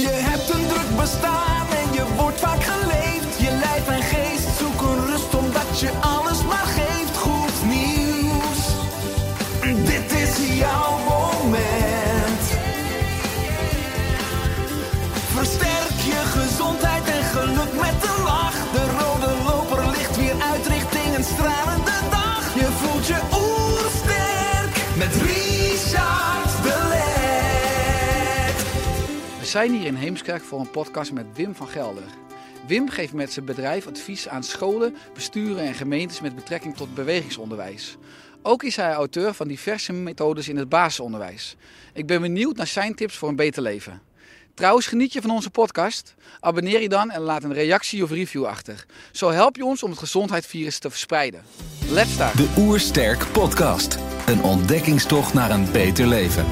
Je hebt een druk bestaan zijn hier in Heemskerk voor een podcast met Wim van Gelder. Wim geeft met zijn bedrijf advies aan scholen, besturen en gemeentes met betrekking tot bewegingsonderwijs. Ook is hij auteur van diverse methodes in het basisonderwijs. Ik ben benieuwd naar zijn tips voor een beter leven. Trouwens, geniet je van onze podcast? Abonneer je dan en laat een reactie of review achter. Zo help je ons om het gezondheidsvirus te verspreiden. Let's start! De Oersterk Podcast. Een ontdekkingstocht naar een beter leven.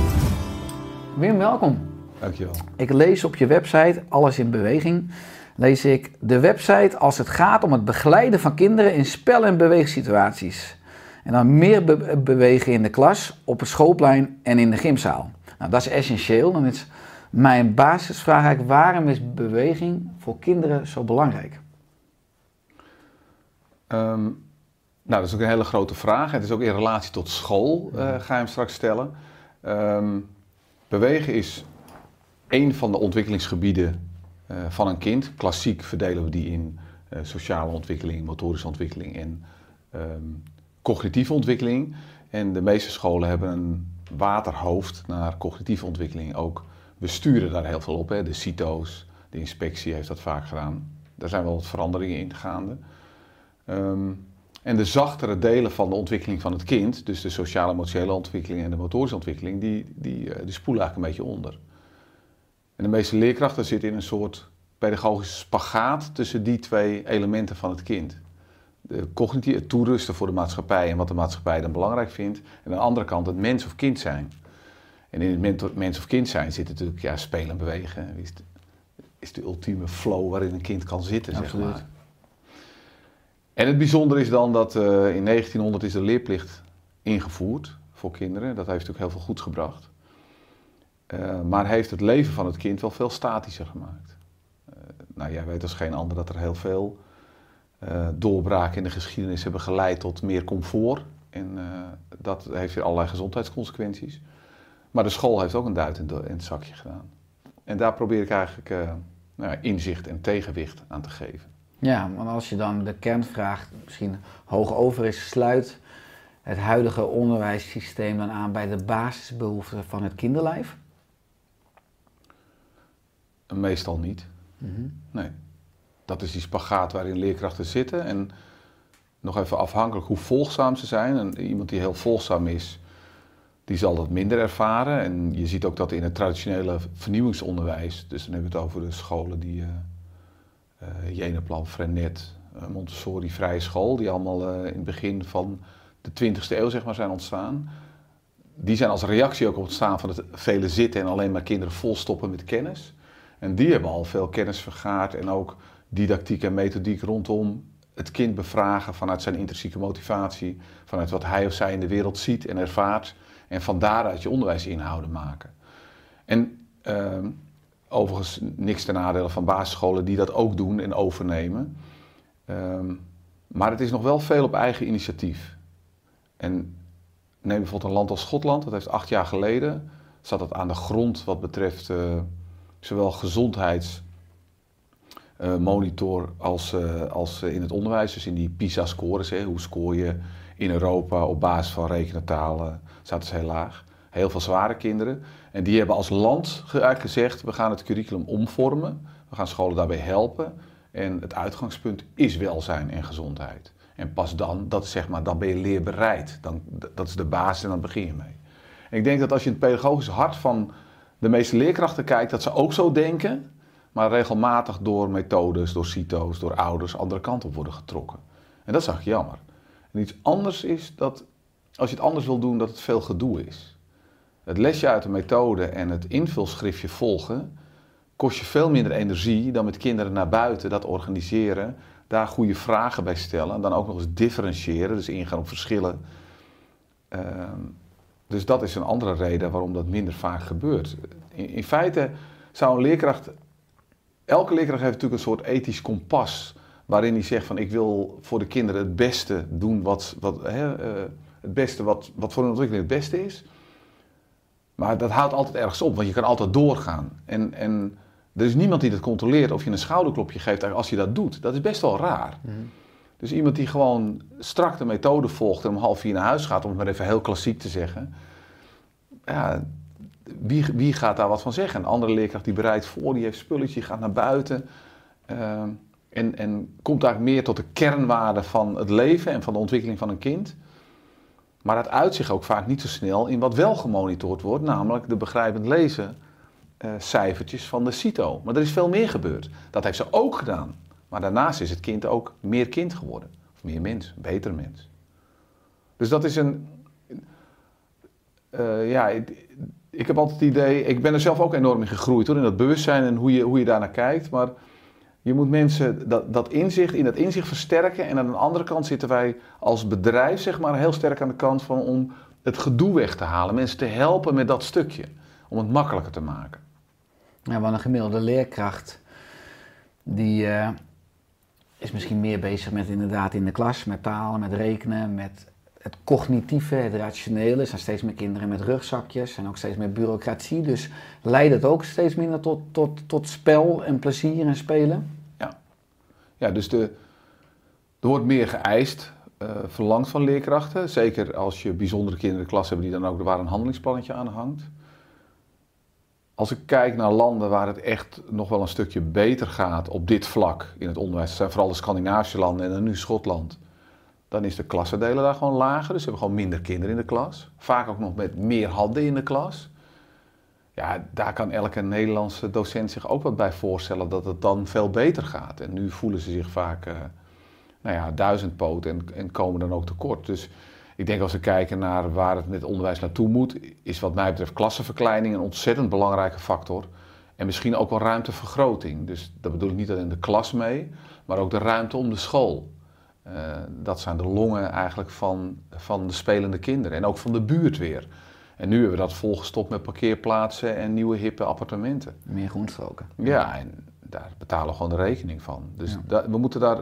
Wim, welkom. Dankjewel. Ik lees op je website Alles in Beweging. Lees ik de website als het gaat om het begeleiden van kinderen in spel- en beweegsituaties. En dan meer be- bewegen in de klas, op het schoolplein en in de gymzaal. Nou, dat is essentieel. Dan is mijn basisvraag eigenlijk, waarom is beweging voor kinderen zo belangrijk? Ehm, nou, dat is ook een hele grote vraag. Het is ook in relatie tot school, eh, ga je hem straks stellen. Ehm, bewegen is één van de ontwikkelingsgebieden eh, van een kind. Klassiek verdelen we die in eh, sociale ontwikkeling, motorische ontwikkeling en ehm, cognitieve ontwikkeling. En de meeste scholen hebben een waterhoofd naar cognitieve ontwikkeling ook. We sturen daar heel veel op. Hè. De CITO's, de inspectie heeft dat vaak gedaan. Daar zijn wel wat veranderingen in gaande. Ehm, en de zachtere delen van de ontwikkeling van het kind, dus de sociale emotionele ontwikkeling en de motorische ontwikkeling, die, die, eh, die spoelen eigenlijk een beetje onder. En de meeste leerkrachten zitten in een soort pedagogische spagaat tussen die twee elementen van het kind. De cognitieve, het toerusten voor de maatschappij en wat de maatschappij dan belangrijk vindt. En aan de andere kant het mens of kind zijn. En in het men- mens of kind zijn zit natuurlijk ja, spelen en bewegen. Is de, is de ultieme flow waarin een kind kan zitten, Absoluut. zeg maar. En het bijzondere is dan dat eh, in 1900 is de leerplicht ingevoerd voor kinderen. Dat heeft natuurlijk heel veel goeds gebracht. Eh, maar heeft het leven van het kind wel veel statischer gemaakt. Eh, nou, jij weet als geen ander dat er heel veel eh, doorbraken in de geschiedenis hebben geleid tot meer comfort. En dat heeft weer allerlei gezondheidsconsequenties. Maar de school heeft ook een duit in, het zakje gedaan. En daar probeer ik eigenlijk nou inzicht en tegenwicht aan te geven. Ja, want als je dan de kernvraag misschien hoog over is, sluit het huidige onderwijssysteem dan aan bij de basisbehoeften van het kinderlijf? Meestal niet. Nee. Dat is die spagaat waarin leerkrachten zitten. En nog even afhankelijk hoe volgzaam ze zijn. En iemand die heel volgzaam is, die zal dat minder ervaren. En je ziet ook dat in het traditionele vernieuwingsonderwijs, dus dan hebben we het over de scholen die eh, Jenaplan, Frenet, Montessori, Vrije School, die allemaal eh, in het begin van de 20e eeuw zeg maar, zijn ontstaan. Die zijn als reactie ook op het ontstaan van het vele zitten en alleen maar kinderen volstoppen met kennis. En die hebben al veel kennis vergaard en ook didactiek en methodiek rondom het kind bevragen vanuit zijn intrinsieke motivatie, vanuit wat hij of zij in de wereld ziet en ervaart en van daaruit je onderwijsinhouden maken. En ehm, overigens niks ten nadele van basisscholen die dat ook doen en overnemen. Ehm, maar het is nog wel veel op eigen initiatief. En neem bijvoorbeeld een land als Schotland, dat heeft acht jaar geleden, zat het aan de grond wat betreft eh, zowel gezondheidsmonitor als, eh, als eh, in het onderwijs. Dus in die PISA-scores, hoe scoor je in Europa op basis van rekenen, talen, zaten ze heel laag. Heel veel zware kinderen. En die hebben als land gezegd, we gaan het curriculum omvormen. We gaan scholen daarbij helpen. En het uitgangspunt is welzijn en gezondheid. En pas dan, dat zeg maar, dan ben je leerbereid. Dan, dat is de basis en dan begin je mee. Ik denk dat als je het pedagogische hart van de meeste leerkrachten kijkt, dat ze ook zo denken. maar regelmatig door methodes, door CITO's, door ouders andere kant op worden getrokken. En dat zag ik jammer. En iets anders is dat als je het anders wil doen, dat het veel gedoe is. Het lesje uit de methode en het invulschriftje volgen kost je veel minder energie dan met kinderen naar buiten dat organiseren, daar goede vragen bij stellen en dan ook nog eens differentiëren, dus ingaan op verschillen. Ehm, dus dat is een andere reden waarom dat minder vaak gebeurt. In, in feite zou een leerkracht, elke leerkracht heeft natuurlijk een soort ethisch kompas waarin hij zegt van ik wil voor de kinderen het beste doen wat, wat hè, eh, het beste wat, wat voor hun ontwikkeling het beste is. Maar dat houdt altijd ergens op, want je kan altijd doorgaan. En, en er is niemand die dat controleert of je een schouderklopje geeft als je dat doet. Dat is best wel raar. Dus iemand die gewoon strak de methode volgt en om half vier naar huis gaat, om het maar even heel klassiek te zeggen. Ja, wie, wie gaat daar wat van zeggen? Een andere leerkracht die bereidt voor, die heeft spulletje, gaat naar buiten. Uh, en, en komt eigenlijk meer tot de kernwaarde van het leven en van de ontwikkeling van een kind. Maar dat uit zich ook vaak niet zo snel in wat wel gemonitord wordt, namelijk de begrijpend lezen uh, cijfertjes van de CITO. Maar er is veel meer gebeurd. Dat heeft ze ook gedaan. Maar daarnaast is het kind ook meer kind geworden. Of meer mens, beter mens. Dus dat is een. Uh, ja, ik, heb altijd het idee. Ik ben er zelf ook enorm in gegroeid hoor, in dat bewustzijn en hoe je, hoe je daarnaar kijkt. Maar je moet mensen dat, dat inzicht, in dat inzicht versterken. En aan de andere kant zitten wij als bedrijf, zeg maar, heel sterk aan de kant van om het gedoe weg te halen. Mensen te helpen met dat stukje. Om het makkelijker te maken. Ja, want een gemiddelde leerkracht, die uh, is misschien meer bezig met inderdaad in de klas, met talen, met rekenen, met het cognitieve, het rationele. Er zijn steeds meer kinderen met rugzakjes en ook steeds meer bureaucratie. Dus leidt het ook steeds minder tot, tot, tot spel en plezier en spelen? Ja, ja dus de, er wordt meer geëist, uh, verlangd van leerkrachten. Zeker als je bijzondere kinderen in de klas hebt die dan ook waar een handelingsplannetje aan hangt. Als ik kijk naar landen waar het echt nog wel een stukje beter gaat op dit vlak in het onderwijs, zijn vooral de Scandinavische landen en dan nu Schotland, dan is de klassendelen daar gewoon lager. Dus we hebben gewoon minder kinderen in de klas. Vaak ook nog met meer handen in de klas. Ja, daar kan elke Nederlandse docent zich ook wat bij voorstellen dat het dan veel beter gaat. En nu voelen ze zich vaak, uh, nou ja, duizendpoot en, en komen dan ook tekort. Dus ik denk als we kijken naar waar het met onderwijs naartoe moet, is wat mij betreft klassenverkleining een ontzettend belangrijke factor. En misschien ook wel ruimtevergroting. Dus dat bedoel ik niet alleen de klas mee, maar ook de ruimte om de school. Uh, dat zijn de longen eigenlijk van, van de spelende kinderen en ook van de buurt weer. En nu hebben we dat volgestopt met parkeerplaatsen en nieuwe hippe appartementen. Meer groenstroken. Ja, en daar betalen we gewoon de rekening van. Dus ja. we moeten daar,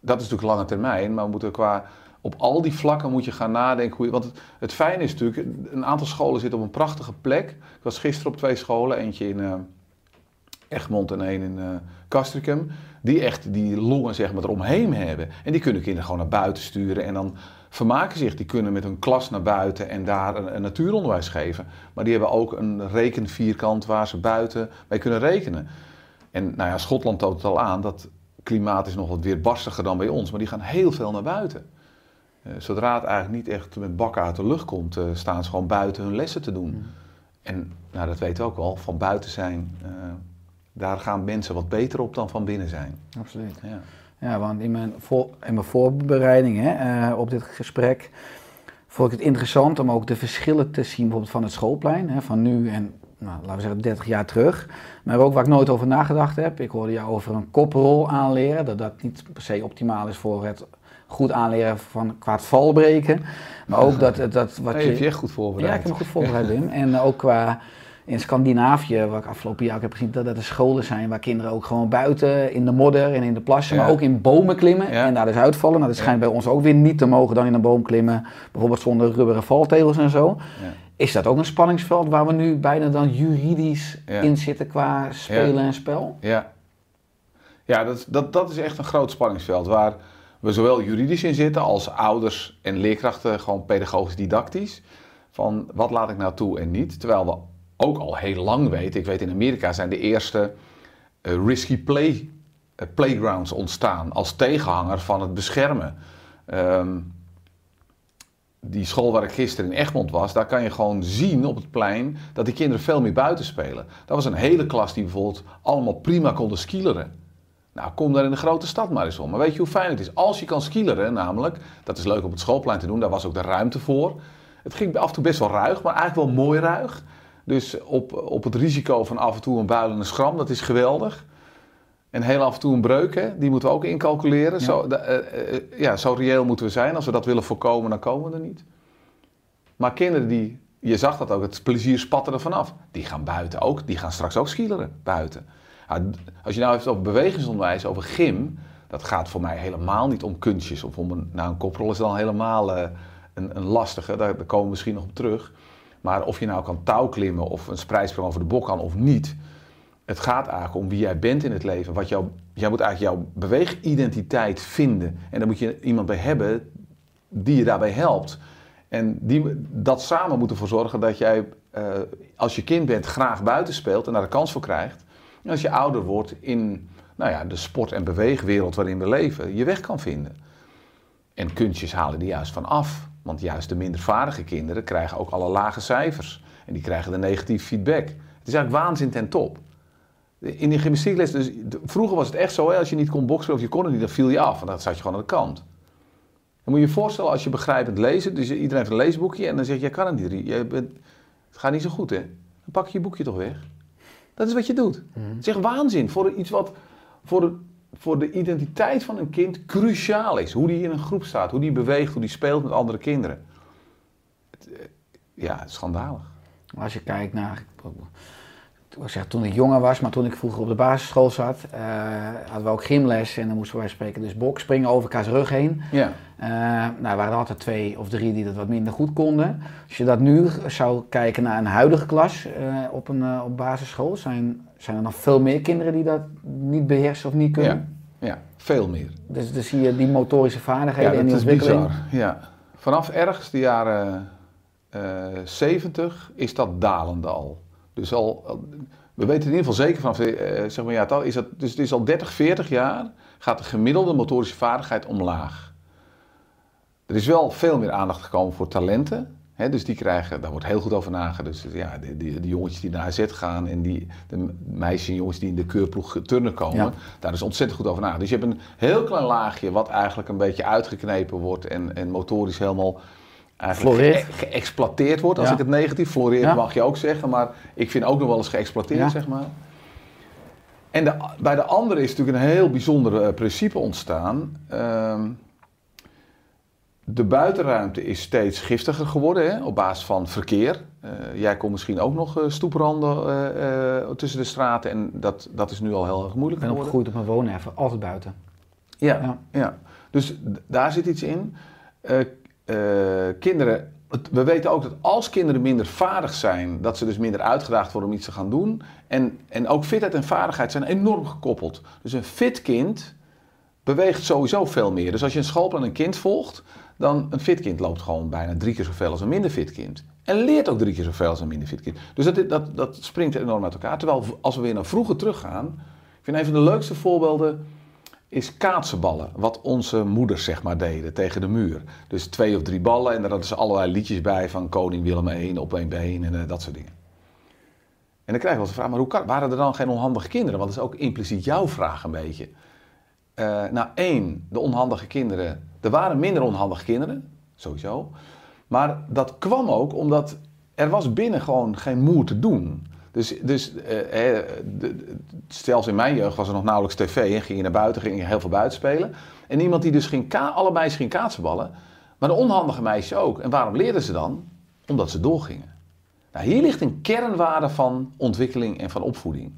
dat is natuurlijk lange termijn, maar we moeten qua op al die vlakken moet je gaan nadenken. Hoe je, want het, het fijne is natuurlijk, een aantal scholen zitten op een prachtige plek. Ik was gisteren op twee scholen, eentje in uh, Egmond en één in uh. Die echt die longen zeg maar eromheen hebben. En die kunnen kinderen gewoon naar buiten sturen en dan vermaken zich. Die kunnen met hun klas naar buiten en daar een, een natuuronderwijs geven. Maar die hebben ook een rekenvierkant waar ze buiten mee kunnen rekenen. En nou ja, Schotland toont het al aan, dat klimaat is nog wat weerbarstiger dan bij ons. Maar die gaan heel veel naar buiten. Uh, zodra het eigenlijk niet echt met bakken uit de lucht komt, uh, staan ze gewoon buiten hun lessen te doen. Mm. En nou, dat weten we ook wel, van buiten zijn, uh, daar gaan mensen wat beter op dan van binnen zijn. Absoluut. Ja, ja want in mijn, voor, in mijn voorbereiding hè, op dit gesprek vond ik het interessant om ook de verschillen te zien bijvoorbeeld van het schoolplein, hè, van nu en nou, laten we zeggen 30 jaar terug. Maar ook waar ik nooit over nagedacht heb. Ik hoorde jou over een koprol aanleren, dat dat niet per se optimaal is voor het goed aanleren van qua het valbreken. Maar ook dat, dat wat je... heb je echt goed voorbereid. Ja, ik heb me goed voorbereid, Wim. En ook qua in Scandinavië, waar ik afgelopen jaar ook heb gezien, dat er scholen zijn waar kinderen ook gewoon buiten in de modder en in de plassen, ja. maar ook in bomen klimmen ja. en daar dus uitvallen. Nou, dat schijnt ja. bij ons ook weer niet te mogen dan in een boom klimmen, bijvoorbeeld zonder rubberen valtegels en zo. Is dat ook een spanningsveld waar we nu bijna dan juridisch in zitten qua spelen en spel? Ja, ja dat, dat, dat is echt een groot spanningsveld waar we zowel juridisch in zitten als ouders en leerkrachten gewoon pedagogisch didactisch. Van wat laat ik nou toe en niet. Terwijl we ook al heel lang weten, ik weet in Amerika zijn de eerste uh, risky play uh, playgrounds ontstaan als tegenhanger van het beschermen. Um, die school waar ik gisteren in Egmond was, daar kan je gewoon zien op het plein dat die kinderen veel meer buiten spelen. Dat was een hele klas die bijvoorbeeld allemaal prima konden skileren. Nou, kom daar in de grote stad maar eens om. Maar weet je hoe fijn het is? Als je kan skileren, namelijk, dat is leuk op het schoolplein te doen, daar was ook de ruimte voor. Het ging af en toe best wel ruig, maar eigenlijk wel mooi ruig. Dus op, op het risico van af en toe een buil en een schram, dat is geweldig. En heel af en toe een breuk, hè, die moeten we ook incalculeren. Zo, da- eh, eh, ja, zo reëel moeten we zijn. Als we dat willen voorkomen, dan komen we er niet. Maar kinderen die, je zag dat ook, het plezier spatte er vanaf. Die gaan buiten ook, die gaan straks ook skileren buiten. Als je nou heeft over bewegingsonderwijs, over gym, dat gaat voor mij helemaal niet om kunstjes. Of om een, nou een koprol is dan helemaal eh, een, een lastige, daar, komen we misschien nog op terug. Maar of je nou kan touwklimmen of een spreidsprong over de bok kan of niet. Het gaat eigenlijk om wie jij bent in het leven. Wat jij moet eigenlijk jouw beweegidentiteit vinden. En daar moet je iemand bij hebben die je daarbij helpt. En die, dat samen moet ervoor zorgen dat jij, eh, als je kind bent, graag buiten speelt en daar de kans voor krijgt. Als je ouder wordt in nou ja, de sport- en beweegwereld waarin we leven, je weg kan vinden. En kunstjes halen die juist van af. Want juist de minder vaardige kinderen krijgen ook alle lage cijfers. En die krijgen de negatieve feedback. Het is eigenlijk waanzin ten top. In die gymnastiekles, dus, vroeger was het echt zo, hè, als je niet kon boksen of je kon het niet, dan viel je af. En dan zat je gewoon aan de kant. Dan moet je je voorstellen als je begrijpend lezen, dus iedereen heeft een leesboekje en dan zeg je, jij kan het niet, je bent, het gaat niet zo goed hè. Dan pak je je boekje toch weg. Dat is wat je doet. Het is echt waanzin voor iets wat voor de, voor de identiteit van een kind cruciaal is. Hoe die in een groep staat, hoe die beweegt, hoe die speelt met andere kinderen. Het, eh, ja, schandalig. Als je kijkt naar. Ik zeg, toen ik jonger was, maar toen ik vroeger op de basisschool zat, eh, hadden we ook gymles en dan moesten wij spreken dus bok springen over elkaars rug heen. Ja. Eh, nou, er waren er altijd twee of drie die dat wat minder goed konden. Als je dat nu zou kijken naar een huidige klas eh, op een op basisschool, zijn, zijn er nog veel meer kinderen die dat niet beheersen of niet kunnen. Ja, ja, veel meer. Dus dan zie je die motorische vaardigheden Ja, en die dat is ontwikkeling. bizar. Ja. Vanaf ergens de jaren eh 70 is dat dalende al. Dus al, al- we weten in ieder geval zeker vanaf eh, zeg maar, ja, het al- is dat, dus het is al 30, 40 jaar gaat de gemiddelde motorische vaardigheid omlaag. Er is wel veel meer aandacht gekomen voor talenten. Hè, dus die krijgen, daar wordt heel goed over nagedacht. Dus ja, die, die, die jongetjes die naar AZ gaan en die, de meisjes en jongens die in de keurploeg turnen komen, Ja. daar is ontzettend goed over nagedacht. Dus je hebt een heel klein laagje wat eigenlijk een beetje uitgeknepen wordt en, en motorisch helemaal eigenlijk ge- geëxploiteerd wordt. Als Ja. ik het negatief floreert Ja. mag je ook zeggen, maar ik vind ook nog wel eens geëxploiteerd, Ja. zeg maar. En de, bij de andere is natuurlijk een heel bijzonder eh, principe ontstaan. Ehm, de buitenruimte is steeds giftiger geworden hè, op basis van verkeer. Eh, jij kon misschien ook nog eh, stoepranden tussen de straten en dat, dat is nu al heel erg Ik moeilijk ben geworden. opgegroeid op mijn woonerven, altijd buiten. Ja, Ja. dus daar zit iets in. Eh, kinderen, we weten ook dat als kinderen minder vaardig zijn, dat ze dus minder uitgedaagd worden om iets te gaan doen. En, en ook fitheid en vaardigheid zijn enorm gekoppeld. Dus een fit kind beweegt sowieso veel meer. Dus als je een schoolplan een kind volgt, dan een fit kind loopt gewoon bijna drie keer zoveel als een minder fit kind. En leert ook drie keer zoveel als een minder fit kind. Dus dat, dat, dat springt enorm uit elkaar. Terwijl als we weer naar vroeger teruggaan, ik vind een van de leukste voorbeelden is kaatsenballen. Wat onze moeders zeg maar deden tegen de muur. Dus twee of drie ballen en daar hadden ze allerlei liedjes bij van koning Willem I op één been en eh, dat soort dingen. En dan krijg je wel eens de vraag, maar hoe kan, waren er dan geen onhandige kinderen? Want dat is ook impliciet jouw vraag een beetje. Eh, nou, één, de onhandige kinderen. Er waren minder onhandige kinderen, sowieso. Maar dat kwam ook omdat er was binnen gewoon geen moer te doen. Dus, dus eh, eh, zelfs in mijn jeugd was er nog nauwelijks tv en ging je naar buiten, ging je heel veel buiten spelen. En iemand die dus ging, ka- allebei ging kaatsenballen, maar de onhandige meisjes ook. En waarom leerden ze dan? Omdat ze doorgingen. Nou, hier ligt een kernwaarde van ontwikkeling en van opvoeding.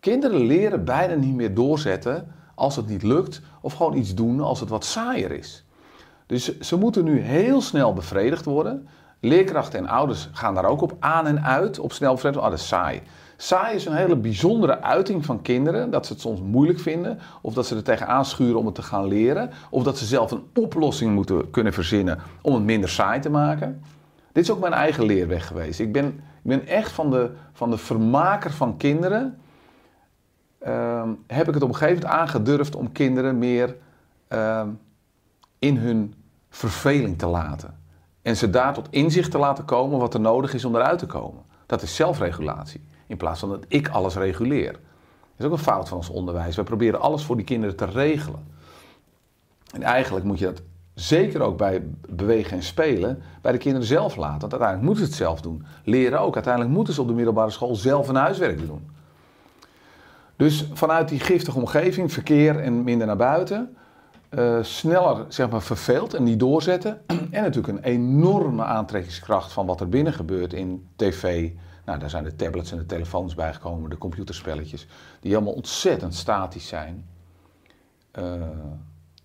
Kinderen leren bijna niet meer doorzetten als het niet lukt, of gewoon iets doen als het wat saaier is. Dus ze moeten nu heel snel bevredigd worden. Leerkrachten en ouders gaan daar ook op aan en uit, op snel bevredigd. Ah, dat is saai. Saai is een hele bijzondere uiting van kinderen, dat ze het soms moeilijk vinden, of dat ze er tegenaan schuren om het te gaan leren, of dat ze zelf een oplossing moeten kunnen verzinnen om het minder saai te maken. Dit is ook mijn eigen leerweg geweest. Ik ben, ik ben echt van de, van de vermaker van kinderen. Ehm, heb ik het op een gegeven moment aangedurfd om kinderen meer ehm, in hun verveling te laten. En ze daar tot inzicht te laten komen wat er nodig is om eruit te komen. Dat is zelfregulatie. In plaats van dat ik alles reguleer. Dat is ook een fout van ons onderwijs. We proberen alles voor die kinderen te regelen. En eigenlijk moet je dat zeker ook bij bewegen en spelen bij de kinderen zelf laten. Want uiteindelijk moeten ze het zelf doen. Leren ook. Uiteindelijk moeten ze op de middelbare school zelf een huiswerk doen. Dus vanuit die giftige omgeving, verkeer en minder naar buiten, eh, sneller zeg maar, verveeld en niet doorzetten. en natuurlijk een enorme aantrekkingskracht van wat er binnen gebeurt in tv. Nou, daar zijn de tablets en de telefoons bijgekomen, de computerspelletjes, die allemaal ontzettend statisch zijn. Eh,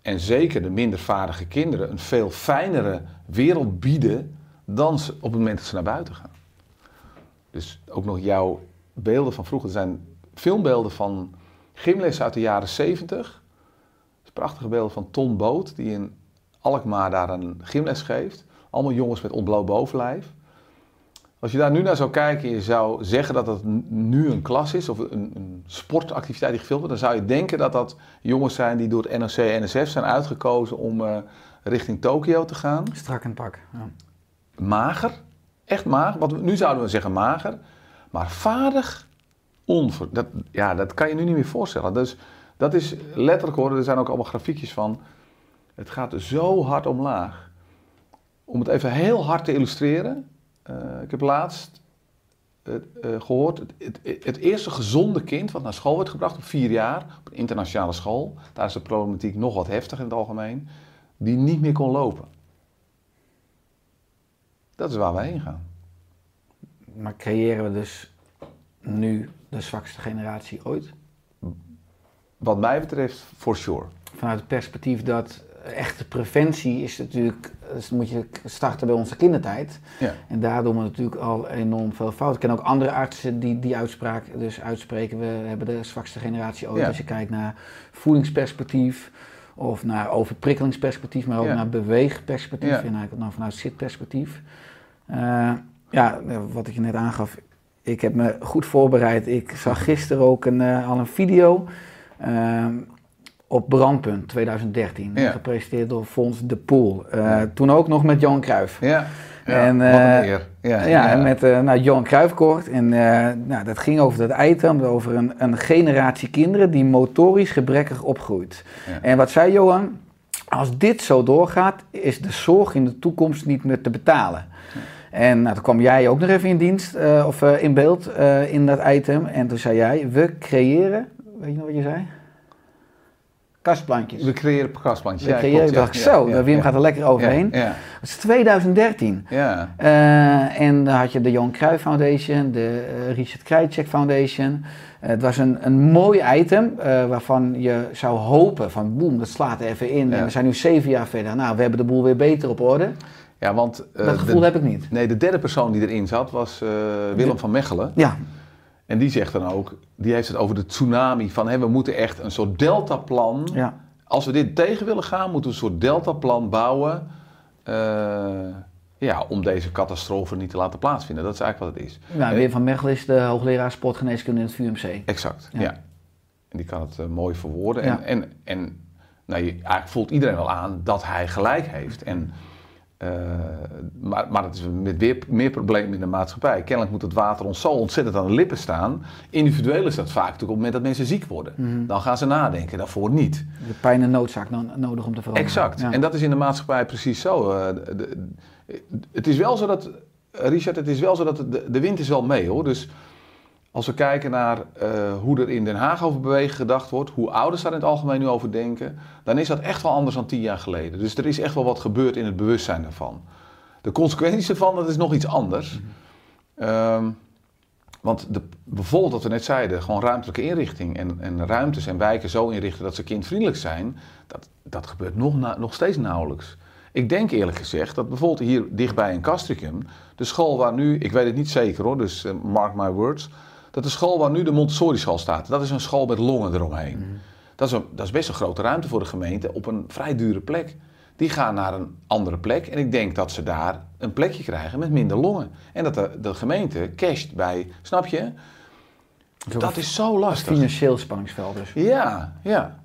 en zeker de minder vaardige kinderen een veel fijnere wereld bieden dan ze op het moment dat ze naar buiten gaan. Dus ook nog jouw beelden van vroeger. Er zijn filmbeelden van gymlessen uit de jaren 70. Prachtige beelden van Ton Boot, die in Alkmaar daar een gymles geeft. Allemaal jongens met ontbloot bovenlijf. Als je daar nu naar zou kijken en je zou zeggen dat dat nu een klas is of een, een, sportactiviteit die gefilmd wordt, dan zou je denken dat dat jongens zijn die door het NOC en NSF zijn uitgekozen om uh, richting Tokio te gaan. Strak in pak. Ja. Mager, echt mager. Wat, nu zouden we zeggen mager, maar vaardig, onver, dat, ja, dat kan je nu niet meer voorstellen. Dus dat is letterlijk hoor, er zijn ook allemaal grafiekjes van. Het gaat zo hard omlaag. Om het even heel hard te illustreren. Uh, ik heb laatst uh, gehoord, het, het, het, eerste gezonde kind wat naar school werd gebracht op vier jaar, op een internationale school, daar is de problematiek nog wat heftig in het algemeen, die niet meer kon lopen. Dat is waar wij heen gaan. Maar creëren we dus nu de zwakste generatie ooit? Wat mij betreft, for sure. Vanuit het perspectief dat echte preventie is natuurlijk, dus moet je starten bij onze kindertijd. Ja. En daar doen we natuurlijk al enorm veel fout. Ik ken ook andere artsen die die uitspraak dus uitspreken. We hebben de zwakste generatie ooit. Ja. Als je kijkt naar voedingsperspectief of naar overprikkelingsperspectief, maar ook Ja. naar beweegperspectief Ja. en eigenlijk nou, vanuit zitperspectief. Eh, ja, wat ik je net aangaf, ik heb me goed voorbereid. Ik zag gisteren ook een, eh, al een video op Brandpunt 2013, Ja. gepresenteerd door Fons de Poel. Eh, Toen ook nog met Johan Cruijff. Ja, ja En, eh. Ja, Ja, en met eh nou, Johan kort. En nou, dat ging over dat item, over een, een generatie kinderen die motorisch gebrekkig opgroeit. En wat zei Johan? Als dit zo doorgaat, is de zorg in de toekomst niet meer te betalen. En nou, toen kwam jij ook nog even in dienst, of in beeld, in dat item. En toen zei jij, we creëren, weet je nog wat je zei? Kastplantjes. We creëren kastplantjes. We Ja, creëren, klopt, ja, dacht ja, zo, ja, Wim gaat er lekker overheen. Dat is 2013. ja. Eh, en dan had je de Johan Cruijff Foundation, de eh, Richard Krajicek Foundation. Eh, het was een, een mooi item waarvan je zou hopen van boem, dat slaat er even in. En we zijn nu zeven jaar verder. Nou, we hebben de boel weer beter op orde. Ja, want... dat gevoel de, heb ik niet. Nee, de derde persoon die erin zat was Willem van Mechelen. Ja, En die zegt dan ook, die heeft het over de tsunami van hé, we moeten echt een soort deltaplan. ja. Als we dit tegen willen gaan, moeten we een soort deltaplan bouwen. eh, ja, om deze catastrofe niet te laten plaatsvinden. Dat is eigenlijk wat het is. Nou, Wim van Mechelen is de hoogleraar sportgeneeskunde in het VUMC. Exact, Ja. ja. En die kan het eh, mooi verwoorden. Ja. En, en, en nou, je, eigenlijk voelt iedereen wel aan dat hij gelijk heeft. En, eh, maar, maar het is met weer meer problemen in de maatschappij. Kennelijk moet het water ons zo ontzettend aan de lippen staan. Individueel is dat vaak natuurlijk op het moment dat mensen ziek worden. Mhm. Dan gaan ze nadenken, daarvoor niet. De pijn en noodzaak dan, nodig om te veranderen. Exact. Ja. En dat is in de maatschappij precies zo. Eh, de- de- het is wel zo dat, Richard, het is wel zo dat de, de wind is wel mee hoor. Dus als we kijken naar eh, hoe er in Den Haag over bewegen gedacht wordt, hoe ouders daar in het algemeen nu over denken, dan is dat echt wel anders dan tien jaar geleden. Dus er is echt wel wat gebeurd in het bewustzijn daarvan. De consequenties ervan, dat is nog iets anders. Ehm, want de, bijvoorbeeld wat we net zeiden, gewoon ruimtelijke inrichting en, en ruimtes en wijken zo inrichten dat ze kindvriendelijk zijn, dat, dat gebeurt nog, na- nog steeds nauwelijks. Ik denk eerlijk gezegd dat bijvoorbeeld hier dichtbij in Castricum, de school waar nu, ik weet het niet zeker hoor, dus eh, mark my words, dat de school waar nu de Montessori school staat, dat is een school met longen eromheen. Dat, is een, dat is best een grote ruimte voor de gemeente op een vrij dure plek. Die gaan naar een andere plek en ik denk dat ze daar een plekje krijgen met minder longen. En dat de, de gemeente casht bij, snap je? Dat is zo lastig. Financieel spanningsveld dus. Ja, ja.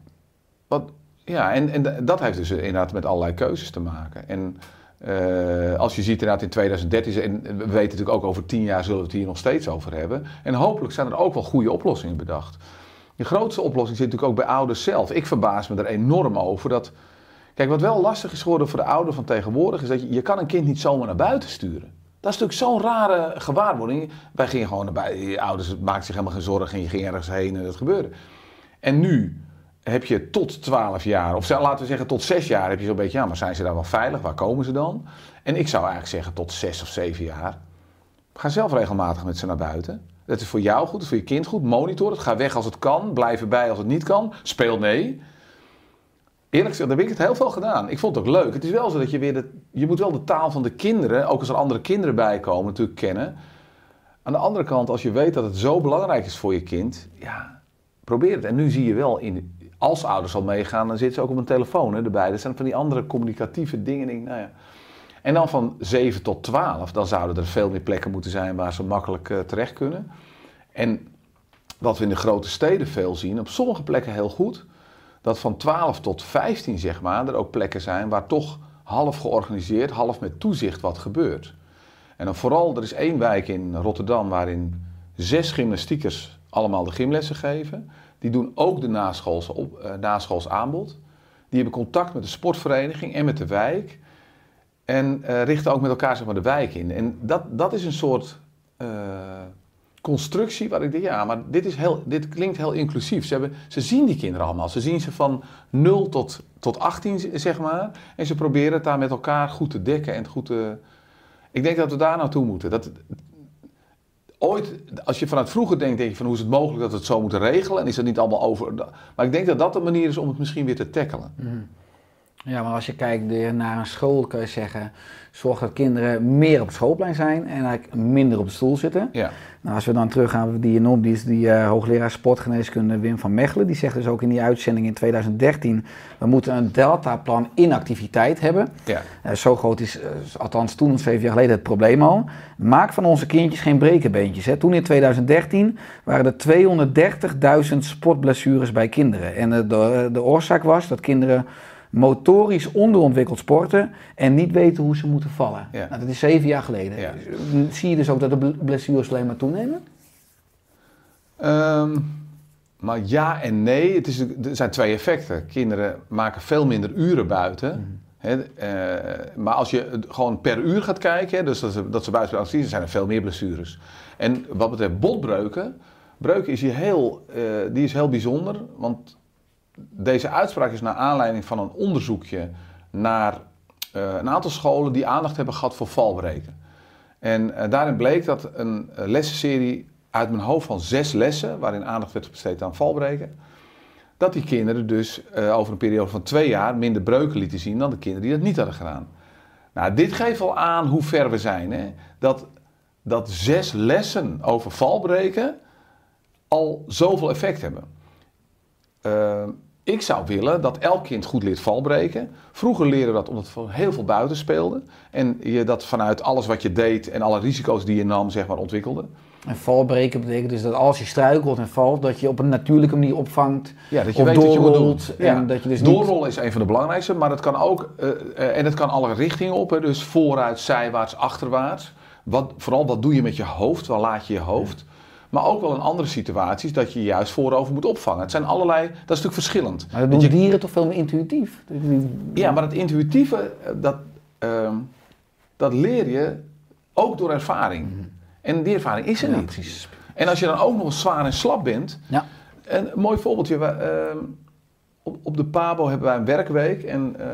Wat, ja en, en dat heeft dus inderdaad met allerlei keuzes te maken. En Eh, als je ziet inderdaad in 2013, en we weten natuurlijk ook over tien jaar zullen we het hier nog steeds over hebben. En hopelijk zijn er ook wel goede oplossingen bedacht. De grootste oplossing zit natuurlijk ook bij ouders zelf. Ik verbaas me er enorm over dat... Kijk, wat wel lastig is geworden voor de ouder van tegenwoordig... is dat je, je kan een kind niet zomaar naar buiten sturen. Dat is natuurlijk zo'n rare gewaarwording. Wij gingen gewoon naar buiten. Je ouders maakten zich helemaal geen zorgen en je ging ergens heen en dat gebeurde. En nu heb je tot 12 jaar, of laten we zeggen tot 6 jaar, heb je zo'n beetje, ja, maar zijn ze daar wel veilig? Waar komen ze dan? En ik zou eigenlijk zeggen tot 6 of 7 jaar. Ga zelf regelmatig met ze naar buiten. Dat is voor jou goed, dat is voor je kind goed. Monitor het, ga weg als het kan, blijf erbij als het niet kan. Speel mee. Eerlijk gezegd, daar heb ik het heel veel gedaan. Ik vond het ook leuk. Het is wel zo dat je weer de, je moet wel de taal van de kinderen, ook als er andere kinderen bij komen, natuurlijk kennen. Aan de andere kant, als je weet dat het zo belangrijk is voor je kind, ja, probeer het. En nu zie je wel, in, als ouders al meegaan, dan zitten ze ook op een telefoon hè, erbij. Dat zijn van die andere communicatieve dingen. Nou ja. En dan van 7 tot 12, dan zouden er veel meer plekken moeten zijn waar ze makkelijk uh, terecht kunnen. En wat we in de grote steden veel zien, op sommige plekken heel goed, dat van 12 tot 15 zeg maar, er ook plekken zijn waar toch half georganiseerd, half met toezicht wat gebeurt. En dan vooral, er is één wijk in Rotterdam waarin zes gymnastiekers allemaal de gymlessen geven. Die doen ook de naschools, op, naschools aanbod. Die hebben contact met de sportvereniging en met de wijk. En uh, richten ook met elkaar zeg maar, de wijk in. En dat, dat is een soort uh, constructie waar ik denk, ja, maar dit, is heel, dit klinkt heel inclusief. Ze, hebben, ze zien die kinderen allemaal. Ze zien ze van 0 tot, tot 18, zeg maar. En ze proberen het daar met elkaar goed te dekken en goed te... Ik denk dat we daar naartoe moeten. Dat, ooit, als je vanuit vroeger denkt, denk je van hoe is het mogelijk dat we het zo moeten regelen? En is dat niet allemaal over... Maar ik denk dat dat de manier is om het misschien weer te tackelen. Mm. Ja, maar als je kijkt naar een school, kun je zeggen, zorg dat kinderen meer op het schoolplein zijn en eigenlijk minder op de stoel zitten. Ja. Nou, als we dan teruggaan, die je noemt, die is die uh, hoogleraar sportgeneeskunde Wim van Mechelen. Die zegt dus ook in die uitzending in 2013, we moeten een deltaplan inactiviteit hebben. Ja. Uh, zo groot is, uh, althans toen, zeven jaar geleden, het probleem al. Maak van onze kindjes geen brekenbeentjes. Hè. Toen in 2013 waren er 230.000 sportblessures bij kinderen. En de, de oorzaak was dat kinderen motorisch onderontwikkeld sporten en niet weten hoe ze moeten vallen. Ja. Nou, dat is zeven jaar geleden. Ja. Zie je dus ook dat de blessures alleen maar toenemen? Um, maar ja en nee. Het is, er zijn twee effecten. Kinderen maken veel minder uren buiten. Mm. He, uh, maar als je gewoon per uur gaat kijken, dus dat ze, dat ze buiten zien, zijn er veel meer blessures. En wat betreft botbreuken, breuken is hier heel, uh, die is heel bijzonder, want deze uitspraak is naar aanleiding van een onderzoekje naar uh, een aantal scholen die aandacht hebben gehad voor valbreken. En uh, daarin bleek dat een uh, lessenserie uit mijn hoofd van zes lessen, waarin aandacht werd besteed aan valbreken, dat die kinderen dus over een periode van twee jaar minder breuken lieten zien dan de kinderen die dat niet hadden gedaan. Nou, dit geeft al aan hoe ver we zijn. Hè? Dat, dat zes lessen over valbreken al zoveel effect hebben. Ik zou willen dat elk kind goed leert valbreken. Vroeger leerde we dat omdat we heel veel buiten speelden. En je dat vanuit alles wat je deed en alle risico's die je nam, zeg maar, ontwikkelde. En valbreken betekent dus dat als je struikelt en valt, dat je op een natuurlijke manier opvangt. Ja, dat je weet wat je moet doen. Ja. En dat je dus Doorrollen niet... is een van de belangrijkste, maar het kan ook, uh, uh, en het kan alle richtingen op. Hè, dus vooruit, zijwaarts, achterwaarts. Wat, vooral wat doe je met je hoofd, waar laat je je hoofd. Maar ook wel in andere situaties dat je juist voorover moet opvangen. Het zijn allerlei, dat is natuurlijk verschillend. Maar dat doen je, dieren toch veel meer intuïtief? Ja, maar het intuïtieve, dat, uh, dat leer je ook door ervaring. Mm -hmm. En die ervaring is er ja, niet. Precies. En als je dan ook nog zwaar en slap bent. Ja. En een mooi voorbeeldje. Uh, op, op de Pabo hebben wij een werkweek en uh,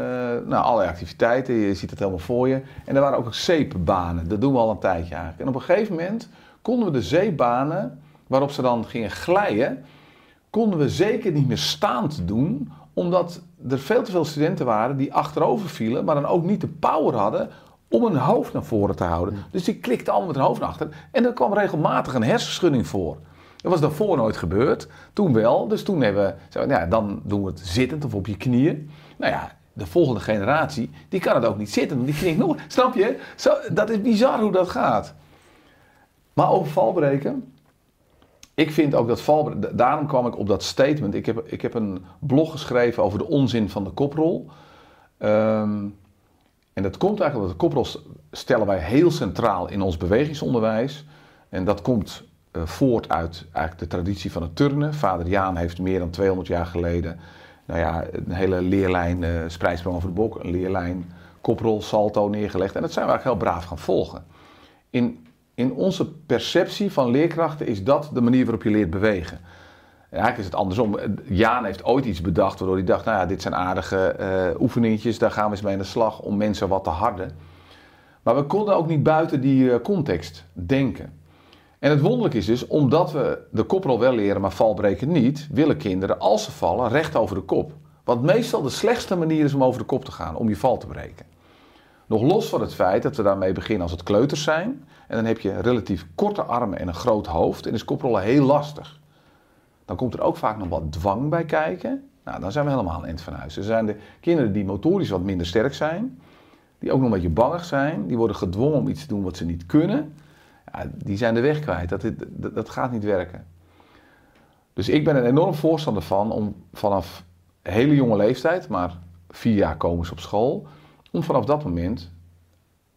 nou, allerlei activiteiten. Je ziet het helemaal voor je. En er waren ook zeepbanen. Dat doen we al een tijdje eigenlijk. En op een gegeven moment konden we de zeebanen waarop ze dan gingen glijden, konden we zeker niet meer staand doen, omdat er veel te veel studenten waren die achterover vielen, maar dan ook niet de power hadden om hun hoofd naar voren te houden. Dus die klikten allemaal met hun hoofd naar achter en er kwam regelmatig een hersenschudding voor. Dat was daarvoor nooit gebeurd, toen wel. Dus toen hebben we, ja, dan doen we het zittend of op je knieën. Nou ja, de volgende generatie, die kan het ook niet zitten, die knikt nog. Snap je? Zo, dat is bizar hoe dat gaat. Maar over valbreken. Ik vind ook dat valbreken. Daarom kwam ik op dat statement. Ik heb, ik heb een blog geschreven over de onzin van de koprol. Um, En dat komt eigenlijk omdat de koprol st- stellen wij heel centraal in ons bewegingsonderwijs. En dat komt eh, voort uit eigenlijk de traditie van het turnen. Vader Jaan heeft meer dan 200 jaar geleden nou ja, een hele leerlijn, eh spreidsprong over de bok, een leerlijn, koprol, salto neergelegd. En dat zijn we eigenlijk heel braaf gaan volgen. In, in onze perceptie van leerkrachten is dat de manier waarop je leert bewegen. En eigenlijk is het andersom. Jaan heeft ooit iets bedacht waardoor hij dacht, nou ja, dit zijn aardige eh oefeningetjes, daar gaan we eens mee aan de slag om mensen wat te harden. Maar we konden ook niet buiten die eh, context denken. En het wonderlijke is dus, omdat we de koprol wel leren, maar valbreken niet, willen kinderen, als ze vallen, recht over de kop. Wat meestal de slechtste manier is om over de kop te gaan, om je val te breken. Nog los van het feit dat we daarmee beginnen als het kleuters zijn. En dan heb je relatief korte armen en een groot hoofd. En is koprollen heel lastig. Dan komt er ook vaak nog wat dwang bij kijken. Nou, dan zijn we helemaal een eind van huis. Er zijn de kinderen die motorisch wat minder sterk zijn. Die ook nog een beetje bangig zijn. Die worden gedwongen om iets te doen wat ze niet kunnen. Ja, die zijn de weg kwijt. Dat, dat, gaat niet werken. Dus ik ben er enorm voorstander van om vanaf hele jonge leeftijd, maar vier jaar komen ze op school, om vanaf dat moment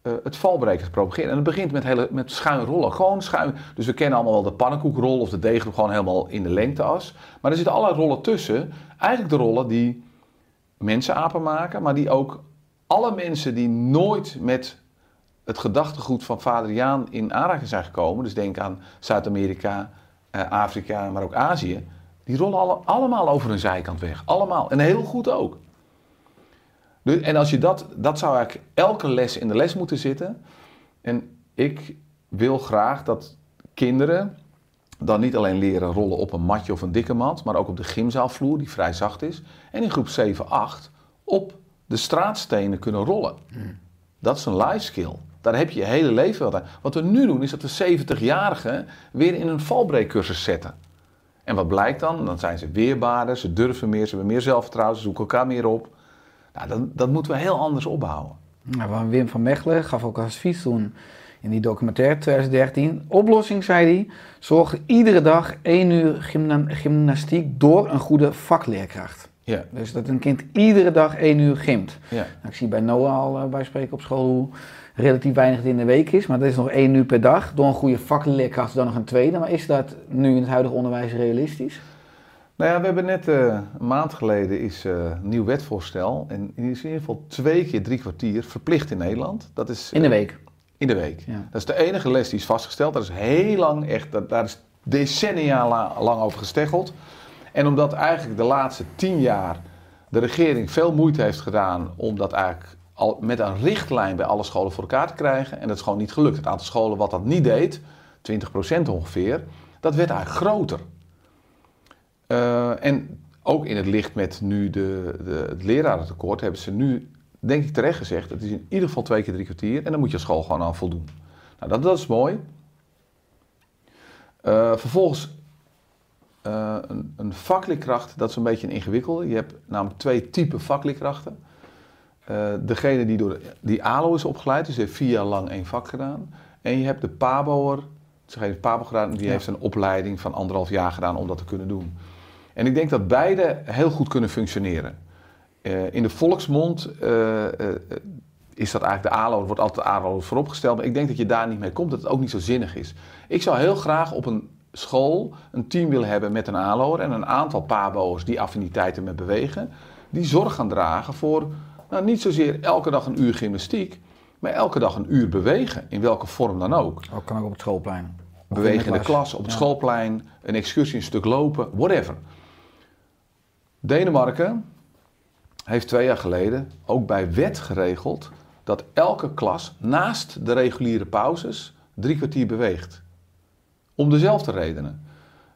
eh, het valbreken te propageren. En het begint met, hele, met schuin rollen. Gewoon schuin. Dus we kennen allemaal wel de pannenkoekrol of de deegrol gewoon helemaal in de lengteas. Maar er zitten allerlei rollen tussen. Eigenlijk de rollen die mensenapen maken, maar die ook alle mensen die nooit met het gedachtegoed van vader Jaan in aanraking zijn gekomen, dus denk aan Zuid-Amerika, eh, Afrika, maar ook Azië, die rollen alle, allemaal over hun zijkant weg. Allemaal. En heel goed ook. Dus, en als je dat, dat zou eigenlijk elke les in de les moeten zitten. En ik wil graag dat kinderen dan niet alleen leren rollen op een matje of een dikke mat, maar ook op de gymzaalvloer, die vrij zacht is. En in groep 7, 8 op de straatstenen kunnen rollen. Dat is een life skill. Daar heb je je hele leven wel aan. Wat we nu doen, is dat we 70-jarigen weer in een valbreekcursus zetten. En wat blijkt dan? Dan zijn ze weerbaarder, ze durven meer, ze hebben meer zelfvertrouwen, ze zoeken elkaar meer op. Nou, dat, dat moeten we heel anders opbouwen. Nou, Wim van Mechelen gaf ook advies toen in die documentaire 2013. Oplossing, zei hij, zorg iedere dag één uur gymna gymnastiek door een goede vakleerkracht. Ja, Dus dat een kind iedere dag één uur gymt. ja. Nou, ik zie bij Noah al uh, bij spreken op school hoe relatief weinig het in de week is. Maar dat is nog één uur per dag. Door een goede vakleerkracht dan nog een tweede. Maar is dat nu in het huidige onderwijs realistisch? Nou ja, we hebben net eh, een maand geleden is eh, een nieuw wetvoorstel. En in ieder geval twee keer drie kwartier verplicht in Nederland. Dat is, In de eh, week. In de week. Ja. Dat is de enige les die is vastgesteld. Dat is heel lang echt, dat, daar is decennia la- lang over gesteggeld. En omdat eigenlijk de laatste tien jaar de regering veel moeite heeft gedaan om dat eigenlijk al met een richtlijn bij alle scholen voor elkaar te krijgen. En dat is gewoon niet gelukt. Het aantal scholen wat dat niet deed, 20% ongeveer, dat werd eigenlijk groter. Eh, en ook in het licht met nu de, de, het lerarentekort hebben ze nu, denk ik terecht gezegd, het is in ieder geval twee keer drie kwartier en dan moet je school gewoon aan voldoen. Nou, dat, dat is mooi. Eh, vervolgens eh, een, een vakleerkracht, dat is een beetje een ingewikkelde. Je hebt namelijk twee typen vakleerkrachten. Eh, degene die door die ALO is opgeleid, dus die heeft vier jaar lang één vak gedaan. En je hebt de PABO'er, degene die PABO gedaan, die Ja. heeft een opleiding van anderhalf jaar gedaan om dat te kunnen doen. En ik denk dat beide heel goed kunnen functioneren. Eh, in de volksmond eh, eh, is dat eigenlijk de ALO, wordt altijd de ALO vooropgesteld, maar ik denk dat je daar niet mee komt, dat het ook niet zo zinnig is. Ik zou heel graag op een school een team willen hebben met een ALO'er en een aantal PABO'ers die affiniteiten met bewegen, die zorg gaan dragen voor nou, niet zozeer elke dag een uur gymnastiek, maar elke dag een uur bewegen, in welke vorm dan ook. Ook kan ook op het schoolplein. Bewegen in de klas. klas, op het Ja. schoolplein, een excursie, een stuk lopen, whatever. Denemarken heeft twee jaar geleden ook bij wet geregeld dat elke klas naast de reguliere pauzes drie kwartier beweegt. Om dezelfde redenen.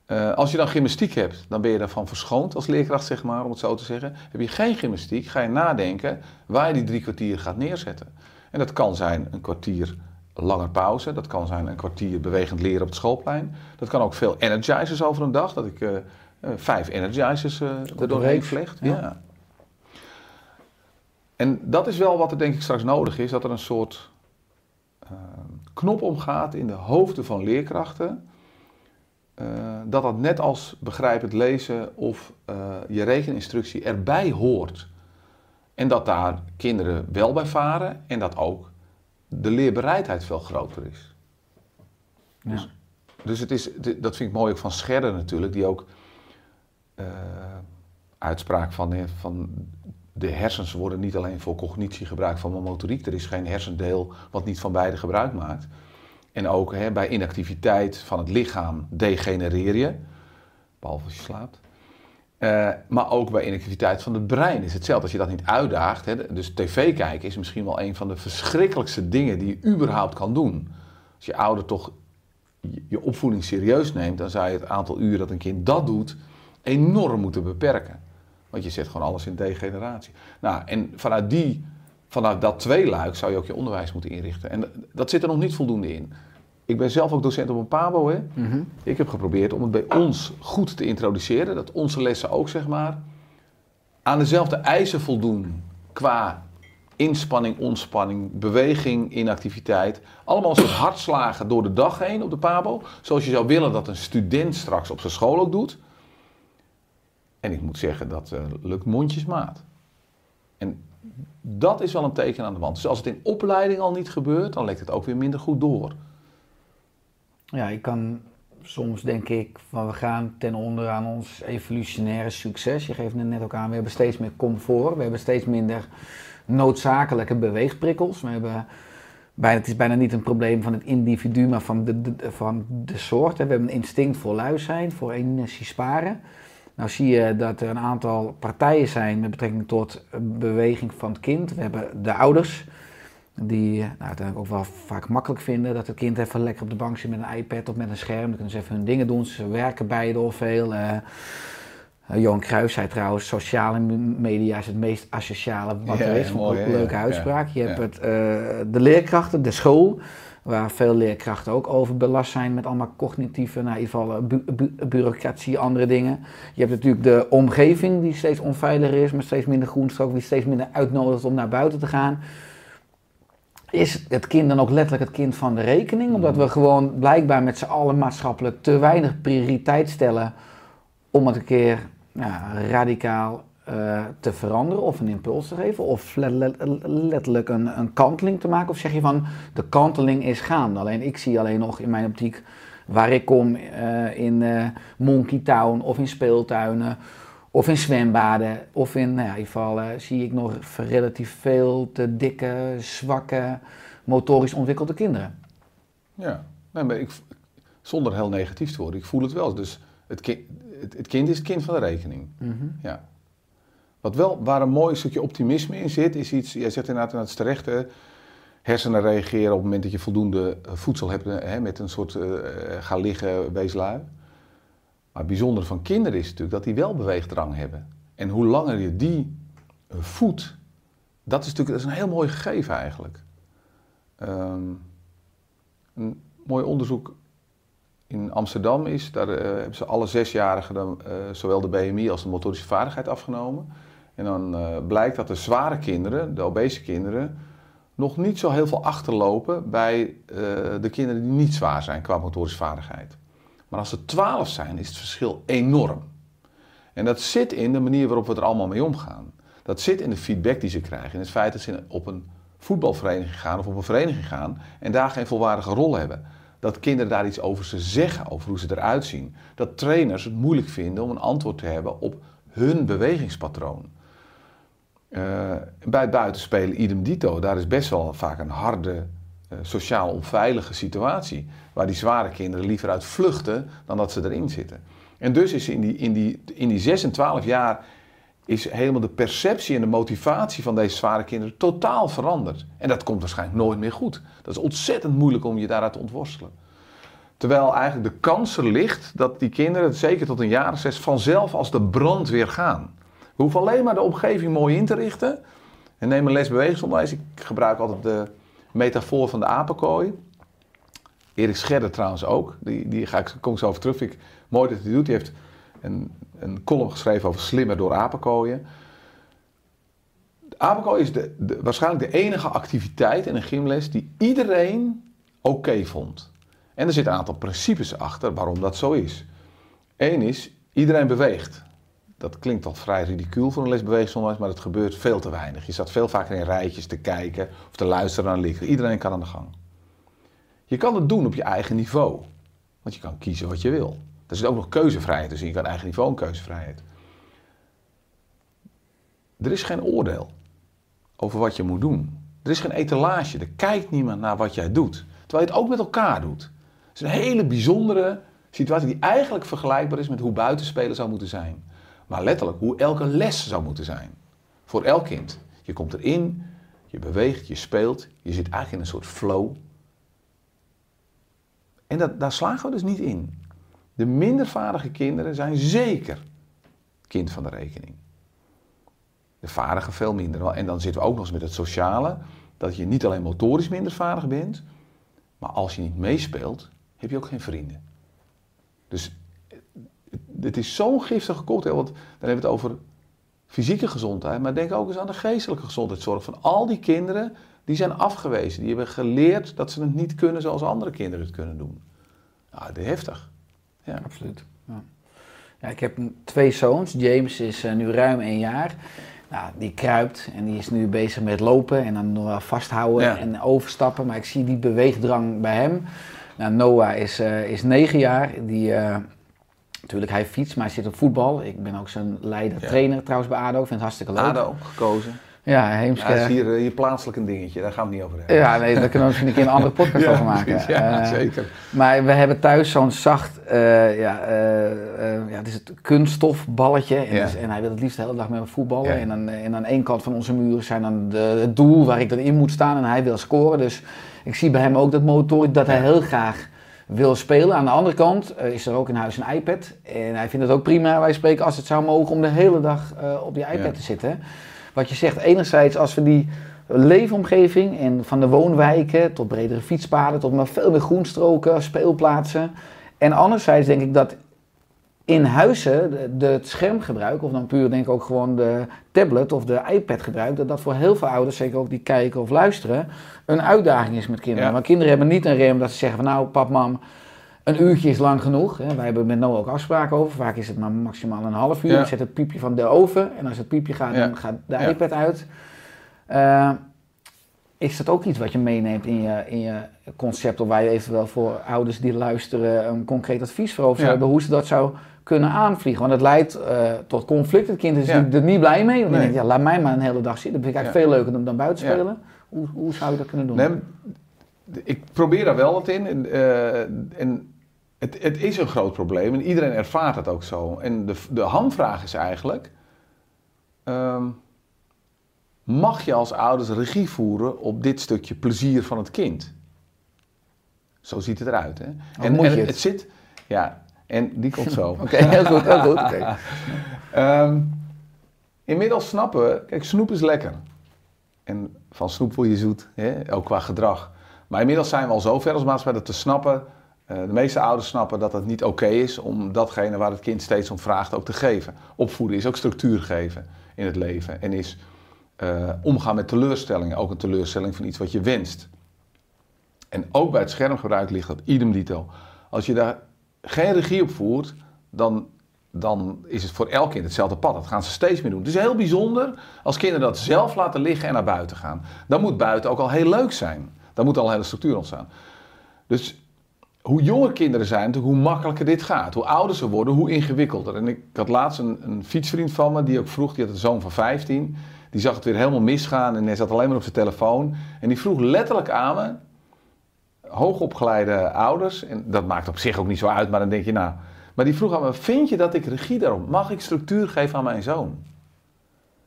Eh, als je dan gymnastiek hebt, dan ben je daarvan verschoond als leerkracht, zeg maar, om het zo te zeggen. Heb je geen gymnastiek, ga je nadenken waar je die drie kwartier gaat neerzetten. En dat kan zijn een kwartier langer pauze, dat kan zijn een kwartier bewegend leren op het schoolplein. Dat kan ook veel energizers over een dag, dat ik eh, vijf energizers eh er doorheen vlecht. ja. Ja. En dat is wel wat er denk ik straks nodig is, dat er een soort eh, knop omgaat in de hoofden van leerkrachten. eh, dat dat net als begrijpend lezen of eh, je rekeninstructie erbij hoort. En dat daar kinderen wel bij varen en dat ook de leerbereidheid veel groter is. Ja. Dus het is, dat vind ik mooi ook van Scherder natuurlijk, die ook eh, uitspraak van, van de hersens worden niet alleen voor cognitie gebruikt van motoriek. Er is geen hersendeel wat niet van beide gebruik maakt. En ook hè, bij inactiviteit van het lichaam degenereer je, behalve als je slaapt. Eh, maar ook bij inactiviteit van het brein is hetzelfde. Als je dat niet uitdaagt, hè, dus tv kijken is misschien wel een van de verschrikkelijkste dingen die je überhaupt kan doen. Als je ouder toch je opvoeding serieus neemt, dan zou je het aantal uren dat een kind dat doet enorm moeten beperken. Want je zet gewoon alles in degeneratie. Nou, en vanuit, die, vanuit dat tweeluik zou je ook je onderwijs moeten inrichten. En dat zit er nog niet voldoende in. Ik ben zelf ook docent op een PABO. Hè? Ik heb geprobeerd om het bij ons goed te introduceren. Dat onze lessen ook, zeg maar, aan dezelfde eisen voldoen qua inspanning, ontspanning, beweging, inactiviteit. Allemaal soort hartslagen door de dag heen op de PABO. Zoals je zou willen dat een student straks op zijn school ook doet. En ik moet zeggen, dat eh, lukt mondjesmaat. En dat is wel een teken aan de wand. Dus als het in opleiding al niet gebeurt, dan lekt het ook weer minder goed door. Ja, ik kan soms denk ik van we gaan ten onder aan ons evolutionaire succes. Je geeft het net ook aan, we hebben steeds meer comfort, we hebben steeds minder noodzakelijke beweegprikkels. We hebben bijna, het is bijna niet een probleem van het individu, maar van de, van de soort. We hebben een instinct voor lui zijn, voor energie sparen. Nou zie je dat er een aantal partijen zijn met betrekking tot beweging van het kind. We hebben de ouders, die eh, nou, uiteindelijk ook wel vaak makkelijk vinden dat het kind even lekker op de bank zit met een iPad of met een scherm. Dan kunnen ze even hun dingen doen. Ze werken beide of veel. Eh, Johan Cruijff zei trouwens, sociale media is het meest asociale wat er is. Vond ik een leuke uitspraak. Je hebt het, de leerkrachten, de school, waar veel leerkrachten ook overbelast zijn met allemaal cognitieve, nou, in ieder geval eh, bu- bu- bureaucratie, andere dingen. Je hebt natuurlijk de omgeving die steeds onveiliger is, met steeds minder groenstrook, die steeds minder uitnodigt om naar buiten te gaan. Is het kind dan ook letterlijk het kind van de rekening? Omdat we gewoon blijkbaar met z'n allen maatschappelijk te weinig prioriteit stellen om het een keer ja, radicaal eh, te veranderen of een impuls te geven? Of le- le- letterlijk een, een kanteling te maken? Of zeg je van de kanteling is gaande? Alleen ik zie alleen nog in mijn optiek waar ik kom eh, in eh, Monkey Town of in speeltuinen of in zwembaden of in, nou ja, in ieder geval zie ik nog relatief veel te dikke, zwakke, motorisch ontwikkelde kinderen. Ja, nee, maar ik, zonder heel negatief te worden, ik voel het wel. Dus het, ki- het, het kind is het kind van de rekening. Ja. Wat wel, waar een mooi stukje optimisme in zit, is iets, jij zegt inderdaad, dat is hersenen reageren op het moment dat je voldoende eh, voedsel hebt, hè, met een soort eh, ga liggen, wees. Maar het bijzondere van kinderen is natuurlijk dat die wel beweegdrang hebben. En hoe langer je die voedt, dat is natuurlijk dat is een heel mooi gegeven eigenlijk. Ehm, een mooi onderzoek in Amsterdam is, daar hebben ze alle zesjarigen dan, zowel de BMI als de motorische vaardigheid afgenomen. En dan eh, blijkt dat de zware kinderen, de obese kinderen, nog niet zo heel veel achterlopen bij eh, de kinderen die niet zwaar zijn qua motorische vaardigheid. Maar als ze 12 zijn, is het verschil enorm. En dat zit in de manier waarop we er allemaal mee omgaan. Dat zit in de feedback die ze krijgen. In het feit dat ze op een voetbalvereniging gaan of op een vereniging gaan en daar geen volwaardige rol hebben. Dat kinderen daar iets over ze zeggen, over hoe ze eruit zien. Dat trainers het moeilijk vinden om een antwoord te hebben op hun bewegingspatroon. Eh, bij het buitenspelen idem dito, daar is best wel vaak een harde, eh, sociaal onveilige situatie. Waar die zware kinderen liever uit vluchten dan dat ze erin zitten. En dus is in die, in die, in die 6 en 12 jaar is helemaal de perceptie en de motivatie van deze zware kinderen totaal veranderd. En dat komt waarschijnlijk nooit meer goed. Dat is ontzettend moeilijk om je daaruit te ontworstelen. Terwijl eigenlijk de kans er ligt dat die kinderen, zeker tot een jaar of zes, vanzelf als de brand weer gaan. We hoeven alleen maar de omgeving mooi in te richten. En neem een les bewegingsonderwijs. Ik gebruik altijd de metafoor van de apenkooi. Erik Scherder trouwens ook. Die, die ga ik, kom ik zo over terug. Ik mooi dat hij doet. Die heeft een, een column geschreven over slimmer door apenkooien. De apenkooi is de, de- waarschijnlijk de enige activiteit in een gymles die iedereen oké vond. En er zitten een aantal principes achter waarom dat zo is. Eén is, iedereen beweegt. Dat klinkt al vrij ridicuul voor een les bewegingsonderwijs, maar het gebeurt veel te weinig. Je staat veel vaker in rijtjes te kijken of te luisteren naar lichten. Iedereen kan aan de gang. Je kan het doen op je eigen niveau. Want je kan kiezen wat je wil. Er zit ook nog keuzevrijheid tussen. Je kan eigen niveau en keuzevrijheid. Er is geen oordeel over wat je moet doen. Er is geen etalage. Er kijkt niemand naar wat jij doet. Terwijl je het ook met elkaar doet. Het is een hele bijzondere situatie die eigenlijk vergelijkbaar is met hoe buitenspelen zou moeten zijn. Maar letterlijk hoe elke les zou moeten zijn. Voor elk kind. Je komt erin, je beweegt, je speelt, je zit eigenlijk in een soort flow. En dat, daar slagen we dus niet in. De minder vaardige kinderen zijn zeker kind van de rekening. De vaardigen veel minder. En dan zitten we ook nog eens met het sociale. Dat je niet alleen motorisch minder vaardig bent. Maar als je niet meespeelt, heb je ook geen vrienden. Dus het is zo'n giftige cocktail. Want dan hebben we het over fysieke gezondheid. Maar denk ook eens aan de geestelijke gezondheidszorg. Van al die kinderen die zijn afgewezen. Die hebben geleerd dat ze het niet kunnen zoals andere kinderen het kunnen doen. Nou, dat is heftig. Ja. Absoluut. Ja. ja. ik heb twee zoons. James is uh, nu ruim één jaar. Nou, die kruipt en die is nu bezig met lopen en dan nog wel vasthouden Ja. en overstappen. Maar ik zie die beweegdrang bij hem. Nou, Noah is, eh, is negen jaar. Die, eh, natuurlijk, hij fietst, maar hij zit op voetbal. Ik ben ook zijn leider, Ja. trainer trouwens bij ADO. Ik vind het hartstikke leuk. ADO gekozen. Ja, Ja, dat Heemskerk. is hier, eh, hier plaatselijk een dingetje. Daar gaan we niet over hebben. Ja, nee, daar kunnen we misschien een keer een andere podcast over maken. Ja, Eh, zeker. Maar we hebben thuis zo'n zacht, eh, ja, ja, het is het kunststofballetje. En, Ja. dus- en hij wil het liefst de hele dag met me voetballen. Ja. En, dan, en aan één kant van onze muren zijn dan de, het doel waar ik dan in moet staan. En hij wil scoren. Dus ik zie bij hem ook dat motorisch dat hij heel graag wil spelen. Aan de andere kant eh, is er ook in huis een iPad. En hij vindt het ook prima, wij spreken, als het zou mogen om de hele dag eh, op die iPad Ja. te zitten. Wat je zegt, enerzijds als we die leefomgeving en van de woonwijken tot bredere fietspaden, tot maar veel meer groenstroken, speelplaatsen. En anderzijds denk ik dat in huizen de, de- het schermgebruik, of dan puur denk ik ook gewoon de tablet of de iPad gebruik, dat dat voor heel veel ouders, zeker ook die kijken of luisteren, een uitdaging is met kinderen. Ja. Maar kinderen hebben niet een rem dat ze zeggen van nou pap, mam, een uurtje is lang genoeg. Hè. Wij hebben met Noah ook afspraken over. Vaak is het maar maximaal een half uur. Ja. Ik zet het piepje van de oven en als het piepje gaat, Ja. dan gaat de iPad uit. Eh, is dat ook iets wat je meeneemt in je, in je concept, of waar je eventueel voor ouders die luisteren een concreet advies voor over zou hebben, hoe ze dat zou kunnen aanvliegen? Want het leidt eh, tot conflict. Het kind is Ja. er niet blij mee. Want Nee. denkt, ja, laat mij maar een hele dag zitten. Dat vind ik eigenlijk veel leuker dan, dan buiten spelen. Hoe, hoe zou je dat kunnen doen? Nee, ik probeer daar wel wat in. En, eh, en het, het is een groot probleem en iedereen ervaart het ook zo. En de, de hamvraag is eigenlijk: ehm, mag je als ouders regie voeren op dit stukje plezier van het kind? Zo ziet het eruit. Hè? en moet en je het, het? zit, ja, en die komt zo. Oké, heel goed, heel goed. Ehm, inmiddels snappen kijk, snoep is lekker. En van snoep word je zoet, hè? ook qua gedrag. Maar inmiddels zijn we al zo ver als maatschappij dat te snappen, eh, de meeste ouders snappen dat het niet oké is om datgene waar het kind steeds om vraagt ook te geven. Opvoeden is ook structuur geven in het leven. En is eh, omgaan met teleurstellingen, ook een teleurstelling van iets wat je wenst. En ook bij het schermgebruik ligt dat idem dito. Als je daar geen regie op voert, dan, dan is het voor elk kind hetzelfde pad. Dat gaan ze steeds meer doen. Het is heel bijzonder als kinderen dat zelf laten liggen en naar buiten gaan. Dan moet buiten ook al heel leuk zijn. Dan moet al een hele structuur ontstaan. Dus hoe jonger kinderen zijn, hoe makkelijker dit gaat. Hoe ouder ze worden, hoe ingewikkelder. En ik had laatst een, een fietsvriend van me die ook vroeg, die had een zoon van 15. Die zag het weer helemaal misgaan en hij zat alleen maar op zijn telefoon. En die vroeg letterlijk aan me, hoogopgeleide ouders, en dat maakt op zich ook niet zo uit, maar dan denk je nou. Maar die vroeg aan me: Vind je dat ik regie daarop? Mag ik structuur geven aan mijn zoon?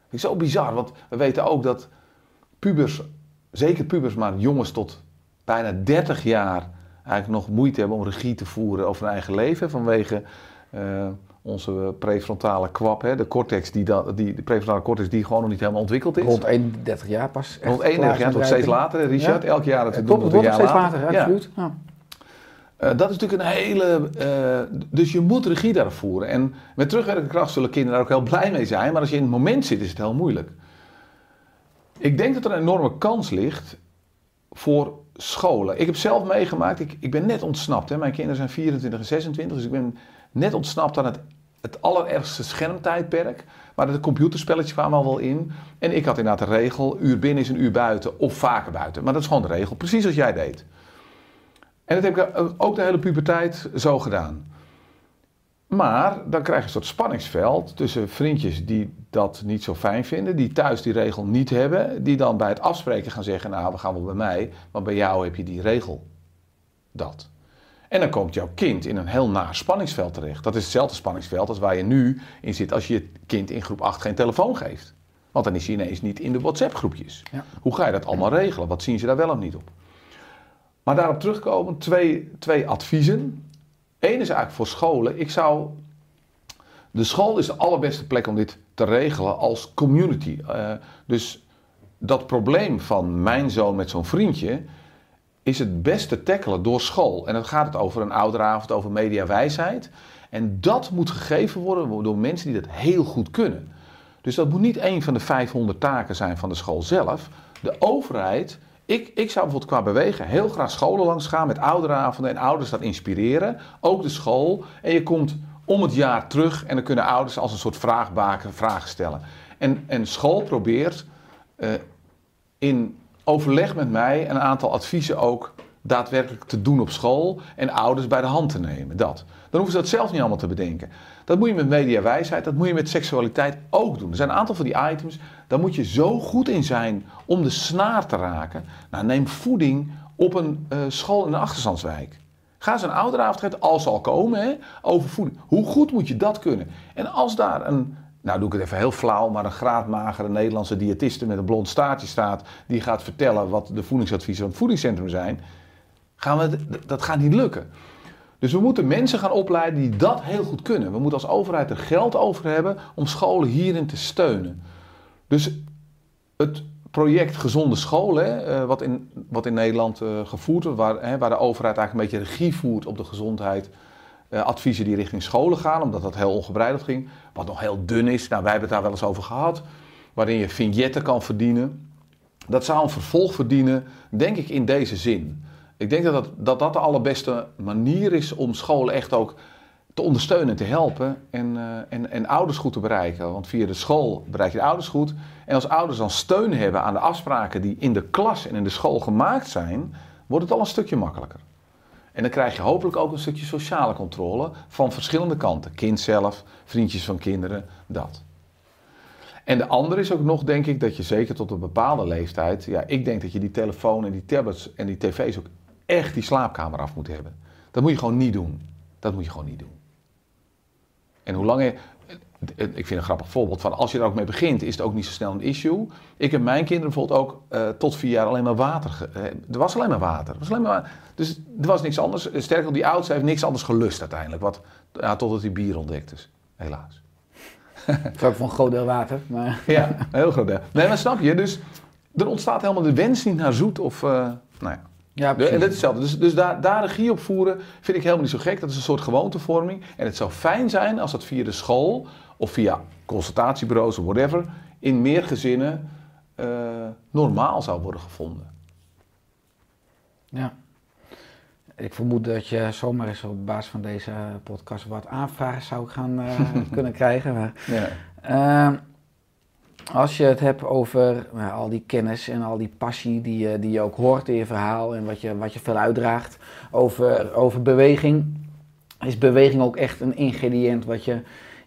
Is zo bizar, want we weten ook dat pubers, zeker pubers, maar jongens tot bijna 30 jaar eigenlijk nog moeite hebben om regie te voeren over hun eigen leven vanwege eh, onze prefrontale kwap, hè, de cortex, die, dat, die, de prefrontale cortex die gewoon nog niet helemaal ontwikkeld is. Rond 31 jaar pas. Rond 31 jaar, zijn steeds later, Richard. Ja. Elk jaar dat we Het doen, wordt steeds later. later, Ja. absoluut. Ja. Eh, dat is natuurlijk een hele. eh, dus je moet regie daarop voeren. En met terugwerkende kracht zullen kinderen daar ook heel blij mee zijn. Maar als je in het moment zit, is het heel moeilijk. Ik denk dat er een enorme kans ligt voor scholen. Ik heb zelf meegemaakt, ik, ik ben net ontsnapt. Hè. Mijn kinderen zijn 24 en 26, dus ik ben net ontsnapt aan het het allerergste schermtijdperk. Maar de computerspelletjes kwamen al wel in. En ik had inderdaad de regel, uur binnen is een uur buiten of vaker buiten. Maar dat is gewoon de regel, precies als jij deed. En dat heb ik ook de hele puberteit zo gedaan. Maar dan krijg je een soort spanningsveld tussen vriendjes die dat niet zo fijn vinden, die thuis die regel niet hebben, die dan bij het afspreken gaan zeggen, nou we gaan wel bij mij, maar bij jou heb je die regel. Dat. En dan komt jouw kind in een heel naar spanningsveld terecht. Dat is hetzelfde spanningsveld als waar je nu in zit als je je kind in groep 8 geen telefoon geeft. Want dan is hij ineens niet in de WhatsApp-groepjes. Ja. Hoe ga je dat allemaal regelen? Wat zien ze daar wel of niet op? Maar daarop terugkomen, twee, twee adviezen. Eén is eigenlijk voor scholen. Ik zou. De school is de allerbeste plek om dit te regelen als community. Eh, dus dat probleem van mijn zoon met zo'n vriendje is het beste tackelen door school. En dan gaat het over een ouderavond, over mediawijsheid. En dat moet gegeven worden door mensen die dat heel goed kunnen. Dus dat moet niet een van de 500 taken zijn van de school zelf. De overheid, ik, ik zou bijvoorbeeld qua bewegen heel graag scholen langs gaan met ouderavonden en ouders dat inspireren. Ook de school. En je komt om het jaar terug en dan kunnen ouders als een soort vraagbaken vragen stellen. En, en school probeert uh, in overleg met mij een aantal adviezen ook daadwerkelijk te doen op school en ouders bij de hand te nemen. Dat. Dan hoeven ze dat zelf niet allemaal te bedenken. Dat moet je met mediawijsheid, dat moet je met seksualiteit ook doen. Er zijn een aantal van die items, daar moet je zo goed in zijn om de snaar te raken. Nou, neem voeding op een uh, school in een achterstandswijk. Ga eens een ouderavond als ze al komen, hè, over voeding. Hoe goed moet je dat kunnen? En als daar een nou doe ik het even heel flauw, maar een graadmagere Nederlandse diëtiste met een blond staartje staat, die gaat vertellen wat de voedingsadviezen van het voedingscentrum zijn, gaan we, dat gaat niet lukken. Dus we moeten mensen gaan opleiden die dat heel goed kunnen. We moeten als overheid er geld over hebben om scholen hierin te steunen. Dus het project Gezonde Scholen, eh, wat, in, wat in Nederland uh, gevoerd wordt, waar, waar de overheid eigenlijk een beetje regie voert op de gezondheid adviezen die richting scholen gaan, omdat dat heel ongebreideld ging. Wat nog heel dun is, nou, wij hebben het daar wel eens over gehad, waarin je vignetten kan verdienen. Dat zou een vervolg verdienen, denk ik, in deze zin. Ik denk dat dat, dat, dat de allerbeste manier is om scholen echt ook te ondersteunen en te helpen en, uh, en, en ouders goed te bereiken. Want via de school bereik je de ouders goed. En als ouders dan steun hebben aan de afspraken die in de klas en in de school gemaakt zijn, wordt het al een stukje makkelijker. En dan krijg je hopelijk ook een stukje sociale controle van verschillende kanten. Kind zelf, vriendjes van kinderen, dat. En de andere is ook nog, denk ik, dat je zeker tot een bepaalde leeftijd. Ja, ik denk dat je die telefoon en die tablets en die tv's ook echt die slaapkamer af moet hebben. Dat moet je gewoon niet doen. Dat moet je gewoon niet doen. En hoe langer. Ik vind een grappig voorbeeld van als je er ook mee begint, is het ook niet zo snel een issue. Ik heb mijn kinderen bijvoorbeeld ook uh, tot vier jaar alleen maar water. Uh, er was alleen maar water. Er was alleen maar, dus er was niks anders. Sterker, die oudste heeft niks anders gelust uiteindelijk. Wat, ja, totdat hij bier ontdekt is. Helaas. Is ook van een groot deel water. Maar... Ja, een heel groot deel. Nee, maar snap je? Dus er ontstaat helemaal de wens niet naar zoet of. Uh, nou ja. Ja, en dat is hetzelfde. Dus, dus daar, daar regie op voeren vind ik helemaal niet zo gek. Dat is een soort gewoontevorming. En het zou fijn zijn als dat via de school of via consultatiebureaus of whatever in meer gezinnen uh, normaal zou worden gevonden. Ja. Ik vermoed dat je zomaar eens op basis van deze podcast wat aanvragen zou gaan uh, kunnen krijgen. Maar, ja. uh, als je het hebt over nou, al die kennis en al die passie die, je, die je ook hoort in je verhaal en wat je, wat je veel uitdraagt over, over beweging, is beweging ook echt een ingrediënt wat je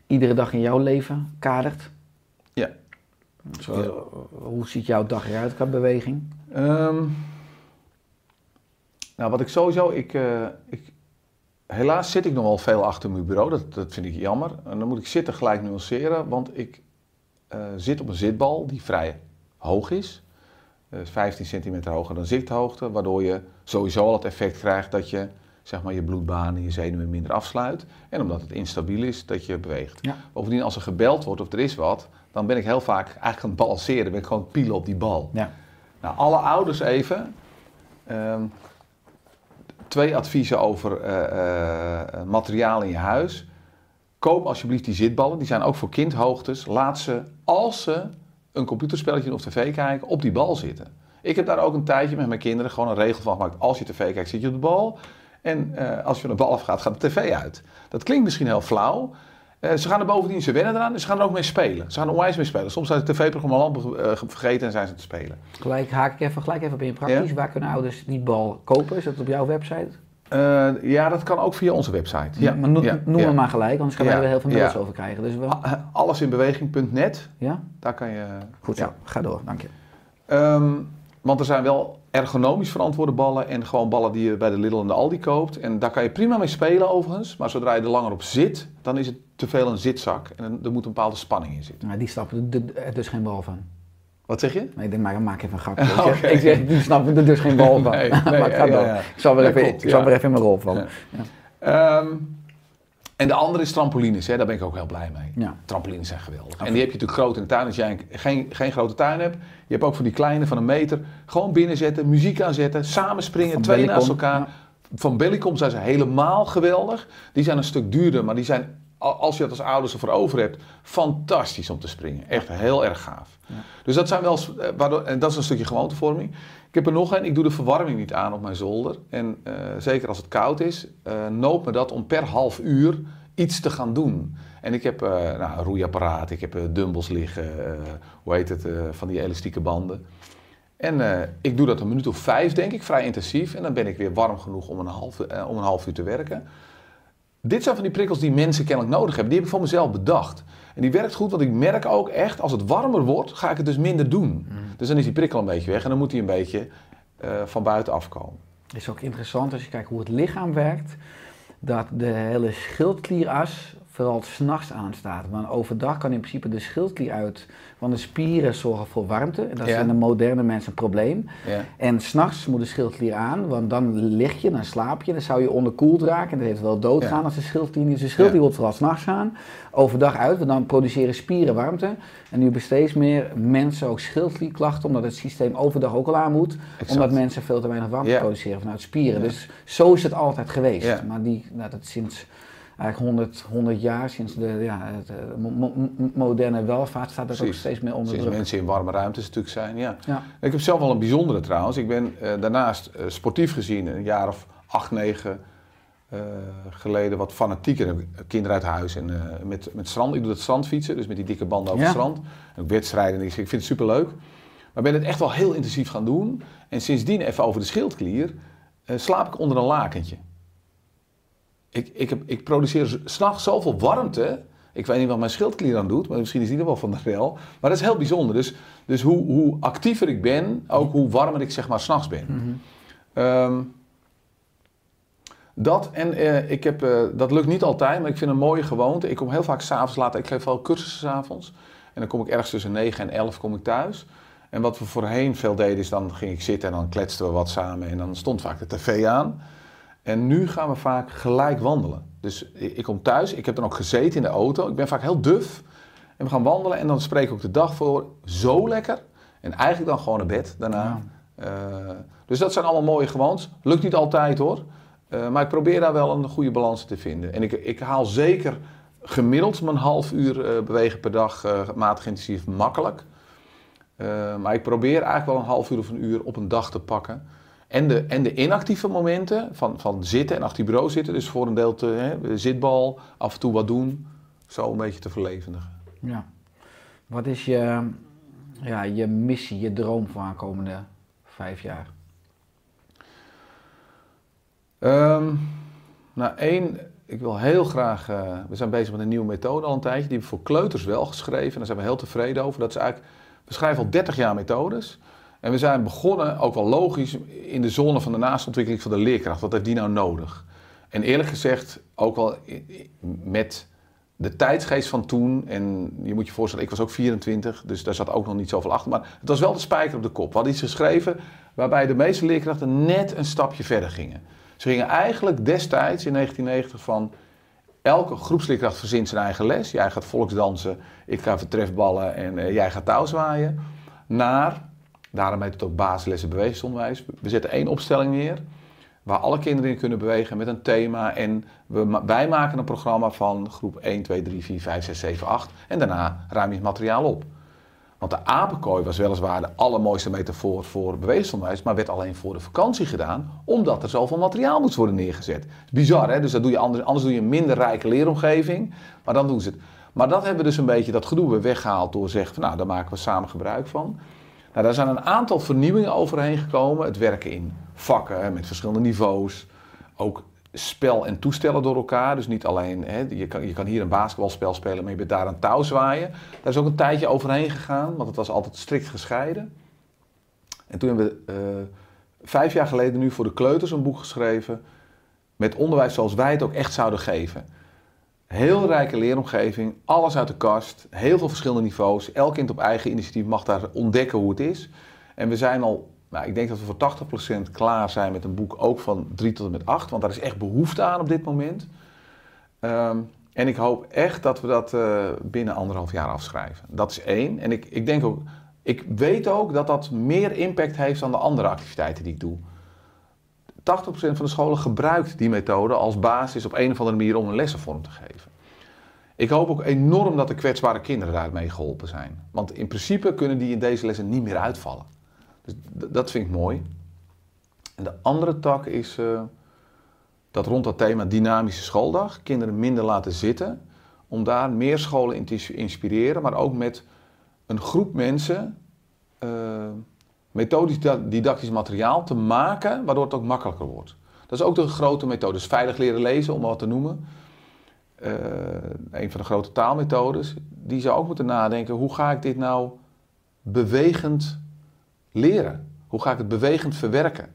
iedere dag in jouw leven kadert? Ja. Zo, ja. Hoe ziet jouw dag eruit qua beweging? Um, nou, wat ik sowieso, ik, uh, ik, helaas zit ik nog wel veel achter mijn bureau, dat, dat vind ik jammer. En dan moet ik zitten gelijk nuanceren, want ik uh, zit op een zitbal die vrij hoog is. Uh, 15 centimeter hoger dan zichthoogte, waardoor je sowieso al het effect krijgt dat je zeg maar, je bloedbaan en je zenuwen minder afsluit. En omdat het instabiel is, dat je beweegt. Ja. Bovendien, als er gebeld wordt of er is wat, dan ben ik heel vaak eigenlijk aan het balanceren. ben ik gewoon pielen op die bal. Ja. Nou, alle ouders even. Um, twee adviezen over uh, uh, materiaal in je huis. Koop alsjeblieft die zitballen. Die zijn ook voor kindhoogtes. Laat ze, als ze een computerspelletje of tv kijken, op die bal zitten. Ik heb daar ook een tijdje met mijn kinderen gewoon een regel van gemaakt. Als je tv kijkt, zit je op de bal. En uh, als je van de bal afgaat, gaat de tv uit. Dat klinkt misschien heel flauw. Eh, ze gaan er bovendien, ze wennen eraan en ze gaan er ook mee spelen. Ze gaan er onwijs mee spelen. Soms zijn het tv-programma al eh, vergeten en zijn ze te spelen. Gelijk haak ik even, gelijk even op in praktisch. Ja. Waar kunnen ouders die bal kopen? Is dat op jouw website? Eh, ja, dat kan ook via onze website. Ja, maar noem, ja, noem ja. hem maar gelijk, anders gaan wij er heel veel mails over krijgen. Dus wel, Ah, Allesinbeweging.net, ja? daar kan je... Goed zo, ga door, dank je. Ehm, want er zijn wel ergonomisch verantwoorde ballen en gewoon ballen die je bij de Lidl en de Aldi koopt. En daar kan je prima mee spelen overigens. Maar zodra je er langer op zit, dan is het te veel een zitzak. En er moet een bepaalde spanning in zitten. Nou, die snappen er er dus geen bal van. Wat zeg je? Nee, ik denk, maar maak even een grapje. Ik zeg, Oké. ik zeg, die snappen er dus geen bal van. Nee, maar nee, het gaat ja, door. ja. Ik zal Ja, even, ik zal even in mijn rol vallen. Ja. En de andere is trampolines, hè? daar ben ik ook heel blij mee. Ja. Trampolines zijn geweldig. En die heb je natuurlijk groot in de tuin. Als jij een- geen, geen grote tuin hebt, je hebt ook van die kleine van een meter. Gewoon binnenzetten, muziek aanzetten, samen springen, Van twee Bellicom, naast elkaar. ja. Van Bellicom zijn ze helemaal geweldig. Die zijn een stuk duurder, maar die zijn, als je dat als ouders ervoor over hebt, fantastisch om te springen. Echt heel erg gaaf. Dus dat zijn wel, eh, waardoor, en dat is een stukje gewoontevorming. Ik heb er nog een, ik doe de verwarming niet aan op mijn zolder. En eh, zeker als het koud is, eh noopt me dat om per half uur iets te gaan doen. En ik heb eh, nou, een roeiapparaat, ik heb eh, dumbbells liggen, hoe heet het, van die elastieke banden. En ik doe dat een minuut of vijf, denk ik, vrij intensief. En dan ben ik weer warm genoeg om een half, om een half uur te werken. Dit zijn van die prikkels die mensen kennelijk nodig hebben. Die heb ik van mezelf bedacht. En die werkt goed, want ik merk ook echt, als het warmer wordt, ga ik het dus minder doen. Dus dan is die prikkel een beetje weg en dan moet hij een beetje eh, van buiten afkomen. Het is ook interessant als je kijkt hoe het lichaam werkt, dat de hele schildklieras vooral s'nachts aanstaat. Want overdag kan in principe de schildklier uit, want de spieren zorgen voor warmte. En dat is Ja. in de moderne mens een probleem. Ja. En s'nachts moet de schildklier aan, want dan lig je, dan slaap je, dan zou je onderkoeld raken. En dat heeft wel doodgaan Ja. als de schildklier niet. Dus de schildklier wordt vooral s'nachts aan, overdag uit, want dan produceren spieren warmte. En nu hebben steeds meer mensen ook schildklierklachten, omdat het systeem overdag ook al aan moet. Exact. Omdat mensen veel te weinig warmte produceren vanuit spieren. Dus zo is het altijd geweest. Maar die, nou, dat sinds eigenlijk 100, 100 jaar, sinds de ja, het, eh, mo- mo- moderne welvaart, staat dat ook steeds meer onder Sinds druk. mensen in warme ruimtes natuurlijk zijn, ja. Ja. Ik heb zelf wel een bijzondere trouwens. Ik ben eh, daarnaast eh, sportief gezien een jaar of acht, negen geleden wat fanatieker. Kinderen uit huis en met, met strand. Ik doe dat strandfietsen, dus met die dikke banden over Ja. het strand. En ook wedstrijden. en Ik vind het superleuk. Maar ben het echt wel heel intensief gaan doen. En sindsdien, even over de schildklier, slaap ik onder een lakentje. Ik, ik, heb, ik produceer s'nachts zoveel warmte. Ik weet niet wat mijn schildklier aan doet, maar misschien is die er wel van de rel. Maar dat is heel bijzonder. Dus, dus hoe, hoe actiever ik ben, ook hoe warmer ik zeg maar s'nachts ben. Ehm, dat en eh, ik heb, eh, dat lukt niet altijd, maar ik vind een mooie gewoonte. Ik kom heel vaak s'avonds laat, ik geef wel cursussen s'avonds. En dan kom ik ergens tussen 9 en 11 kom ik thuis. En wat we voorheen veel deden is dan ging ik zitten en dan kletsten we wat samen. En dan stond vaak de tv aan. En nu gaan we vaak gelijk wandelen. Dus ik kom thuis, ik heb dan ook gezeten in de auto. Ik ben vaak heel duf. En we gaan wandelen en dan spreek ik ook de dag voor. Zo lekker. En eigenlijk dan gewoon naar bed daarna. Eh, dus dat zijn allemaal mooie gewoontes. Lukt niet altijd hoor. Eh, maar ik probeer daar wel een goede balans te vinden. En ik, ik haal zeker gemiddeld mijn half uur eh, bewegen per dag matig intensief makkelijk. Maar ik probeer eigenlijk wel een half uur of een uur op een dag te pakken. En de, en de inactieve momenten van, van zitten en achter die bureau zitten, dus voor een deel te, hè, zitbal, af en toe wat doen, zo een beetje te verlevendigen. Ja. Wat is je, ja, je missie, je droom voor aankomende vijf jaar? Ehm, nou, één, ik wil heel graag. eh, we zijn bezig met een nieuwe methode al een tijdje. Die hebben we voor kleuters wel geschreven. Daar zijn we heel tevreden over. Dat is eigenlijk, we schrijven al 30 jaar methodes. En we zijn begonnen, ook wel logisch, in de zone van de naastontwikkeling van de leerkracht. Wat heeft die nou nodig? En eerlijk gezegd, ook wel met de tijdsgeest van toen. En je moet je voorstellen, ik was ook 24, dus daar zat ook nog niet zoveel achter. Maar het was wel de spijker op de kop. We hadden iets geschreven waarbij de meeste leerkrachten net een stapje verder gingen. Ze gingen eigenlijk destijds in 1990 van elke groepsleerkracht verzint zijn eigen les. Jij gaat volksdansen, ik ga vertrefballen en eh, jij gaat touwzwaaien. Naar, daarom heet het ook basislessen. We zetten één opstelling neer waar alle kinderen in kunnen bewegen met een thema. En we, wij maken een programma van groep 1, 2, 3, 4, 5, 6, 7, 8. En daarna ruim je het materiaal op. Want de apenkooi was weliswaar de allermooiste metafoor voor bewegingsonderwijs, maar werd alleen voor de vakantie gedaan, omdat er zoveel materiaal moest worden neergezet. Bizar, hè? Dus dat doe je anders, anders doe je een minder rijke leeromgeving, maar dan doen ze het. Maar dat hebben we dus een beetje, dat gedoe weer weggehaald door te zeggen, van, nou, daar maken we samen gebruik van. Nou, daar zijn een aantal vernieuwingen overheen gekomen. Het werken in vakken met verschillende niveaus. Ook spel en toestellen door elkaar. Dus niet alleen, hè, je, kan, je kan hier een basketbalspel spelen, maar je bent daar een touw zwaaien. Daar is ook een tijdje overheen gegaan, want het was altijd strikt gescheiden. En toen hebben we uh, vijf jaar geleden nu voor de kleuters een boek geschreven. Met onderwijs zoals wij het ook echt zouden geven. Heel rijke leeromgeving, alles uit de kast, heel veel verschillende niveaus. Elk kind op eigen initiatief mag daar ontdekken hoe het is. En we zijn al, nou, ik denk dat we voor 80% klaar zijn met een boek ook van 3 tot en met 8, want daar is echt behoefte aan op dit moment. Um, en ik hoop echt dat we dat uh, binnen anderhalf jaar afschrijven. Dat is één. En ik, ik denk ook, ik weet ook dat dat meer impact heeft dan de andere activiteiten die ik doe. 80% van de scholen gebruikt die methode als basis op een of andere manier om een lessenvorm te geven. Ik hoop ook enorm dat de kwetsbare kinderen daarmee geholpen zijn. Want in principe kunnen die in deze lessen niet meer uitvallen. Dus dat vind ik mooi. En de andere tak is uh, dat rond dat thema dynamische schooldag kinderen minder laten zitten. Om daar meer scholen in te inspireren, maar ook met een groep mensen uh, methodisch didactisch materiaal te maken, waardoor het ook makkelijker wordt. Dat is ook de grote methode. Dus veilig leren lezen, om wat te noemen. Uh, een van de grote taalmethodes. Die zou ook moeten nadenken, hoe ga ik dit nou bewegend leren? Hoe ga ik het bewegend verwerken?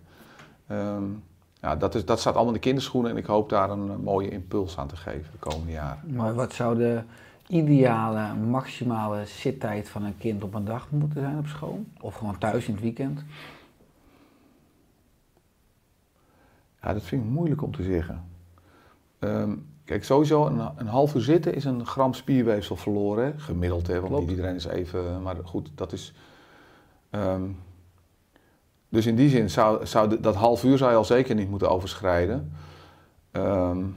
Um, ja, dat, is, dat staat allemaal in de kinderschoenen en ik hoop daar een mooie impuls aan te geven de komende jaren. Maar wat zou de ideale, maximale zittijd van een kind op een dag moeten zijn op school? Of gewoon thuis in het weekend? Ja, dat vind ik moeilijk om te zeggen. Um, kijk, sowieso een, een, half uur zitten is een gram spierweefsel verloren. Hè? Gemiddeld, hè? want Klopt. niet iedereen is even... Maar goed, dat is... Um, dus in die zin zou, zou dat half uur zou je al zeker niet moeten overschrijden. Um,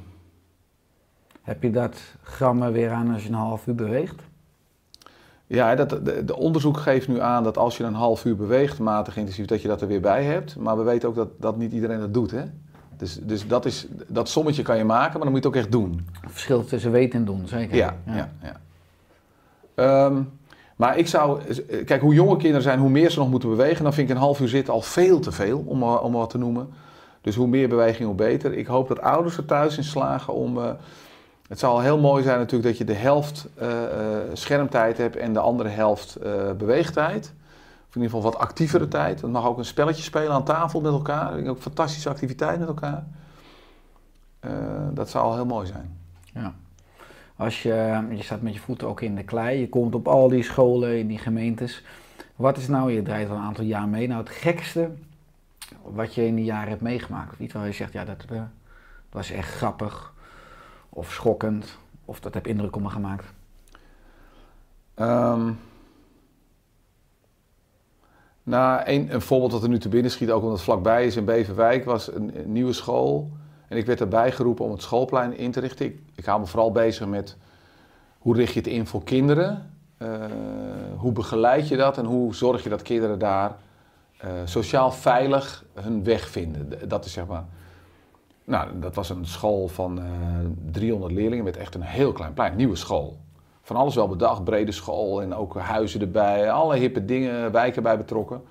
heb je dat grammen weer aan als je een half uur beweegt? Ja, dat, de, de, onderzoek geeft nu aan dat als je een half uur beweegt, matig intensief, dat je dat er weer bij hebt. Maar we weten ook dat, dat niet iedereen dat doet. Hè? Dus, dus dat, is, dat sommetje kan je maken, maar dan moet je het ook echt doen. Het verschil tussen weten en doen, zeker. Ja, ja. ja, um, maar ik zou, kijk, hoe jonge kinderen zijn, hoe meer ze nog moeten bewegen, dan vind ik een half uur zitten al veel te veel, om, om wat te noemen. Dus hoe meer beweging, hoe beter. Ik hoop dat ouders er thuis in slagen om. Uh, het zou heel mooi zijn natuurlijk dat je de helft uh, uh, schermtijd hebt en de andere helft uh, beweegtijd. Of in ieder geval wat actievere tijd. Dat mag ook een spelletje spelen aan tafel met elkaar. Ook fantastische activiteit met elkaar. dat zou al heel mooi zijn. Ja. Als je, je staat met je voeten ook in de klei, je komt op al die scholen in die gemeentes. Wat is nou, je draait al een aantal jaar mee, nou het gekste wat je in die jaren hebt meegemaakt? Iets waar je zegt, ja dat was echt grappig of schokkend, of dat heb indruk op me gemaakt? Um, nou, een, een, voorbeeld dat er nu te binnen schiet, ook omdat het vlakbij is in Beverwijk, was een, nieuwe school. En ik werd erbij geroepen om het schoolplein in te richten. Ik, ik hou me vooral bezig met hoe richt je het in voor kinderen? Uh, hoe begeleid je dat en hoe zorg je dat kinderen daar uh, sociaal veilig hun weg vinden? Dat is zeg maar nou, dat was een school van uh, eh, 300 leerlingen met echt een heel klein plein, nieuwe school. Van alles wel bedacht, brede school en ook huizen erbij, alle hippe dingen, wijken bij betrokken.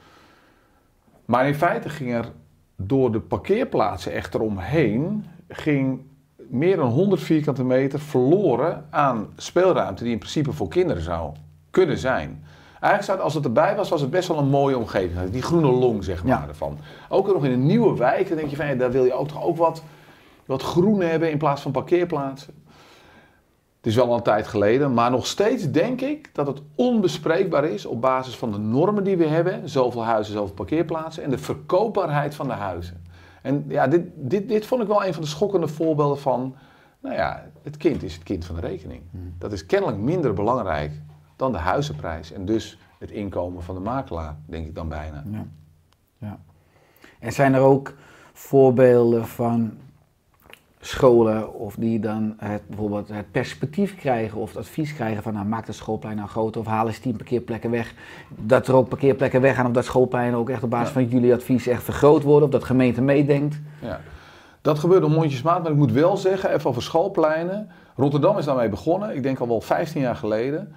Maar in feite ging er door de parkeerplaatsen echt eromheen, ging meer dan 100 vierkante meter verloren aan speelruimte die in principe voor kinderen zou kunnen zijn. Eigenlijk zou het, als het erbij was, was het best wel een mooie omgeving. Die groene long, zeg maar, ja. ervan. Ook nog in een nieuwe wijk, dan denk je van, daar wil je ook toch ook wat, wat groen hebben in plaats van parkeerplaatsen. Het is wel een tijd geleden, maar nog steeds denk ik dat het onbespreekbaar is op basis van de normen die we hebben. Zoveel huizen, zoveel parkeerplaatsen en de verkoopbaarheid van de huizen. En ja, dit, dit, dit vond ik wel een van de schokkende voorbeelden van, nou ja, het kind is het kind van de rekening. Hmm. Dat is kennelijk minder belangrijk dan de huizenprijs. En dus het inkomen van de makelaar, denk ik dan bijna. Ja. ja. En zijn er ook voorbeelden van scholen of die dan het, bijvoorbeeld het perspectief krijgen of het advies krijgen van nou, maak het schoolplein nou groter of haal eens tien parkeerplekken weg. Dat er ook parkeerplekken weggaan of dat schoolpleinen ook echt op basis Ja. van jullie advies echt vergroot worden of dat de gemeente meedenkt. Ja. Dat gebeurde mondjesmaat, maar ik moet wel zeggen, even over schoolpleinen. Rotterdam is daarmee begonnen, ik denk al wel 15 jaar geleden,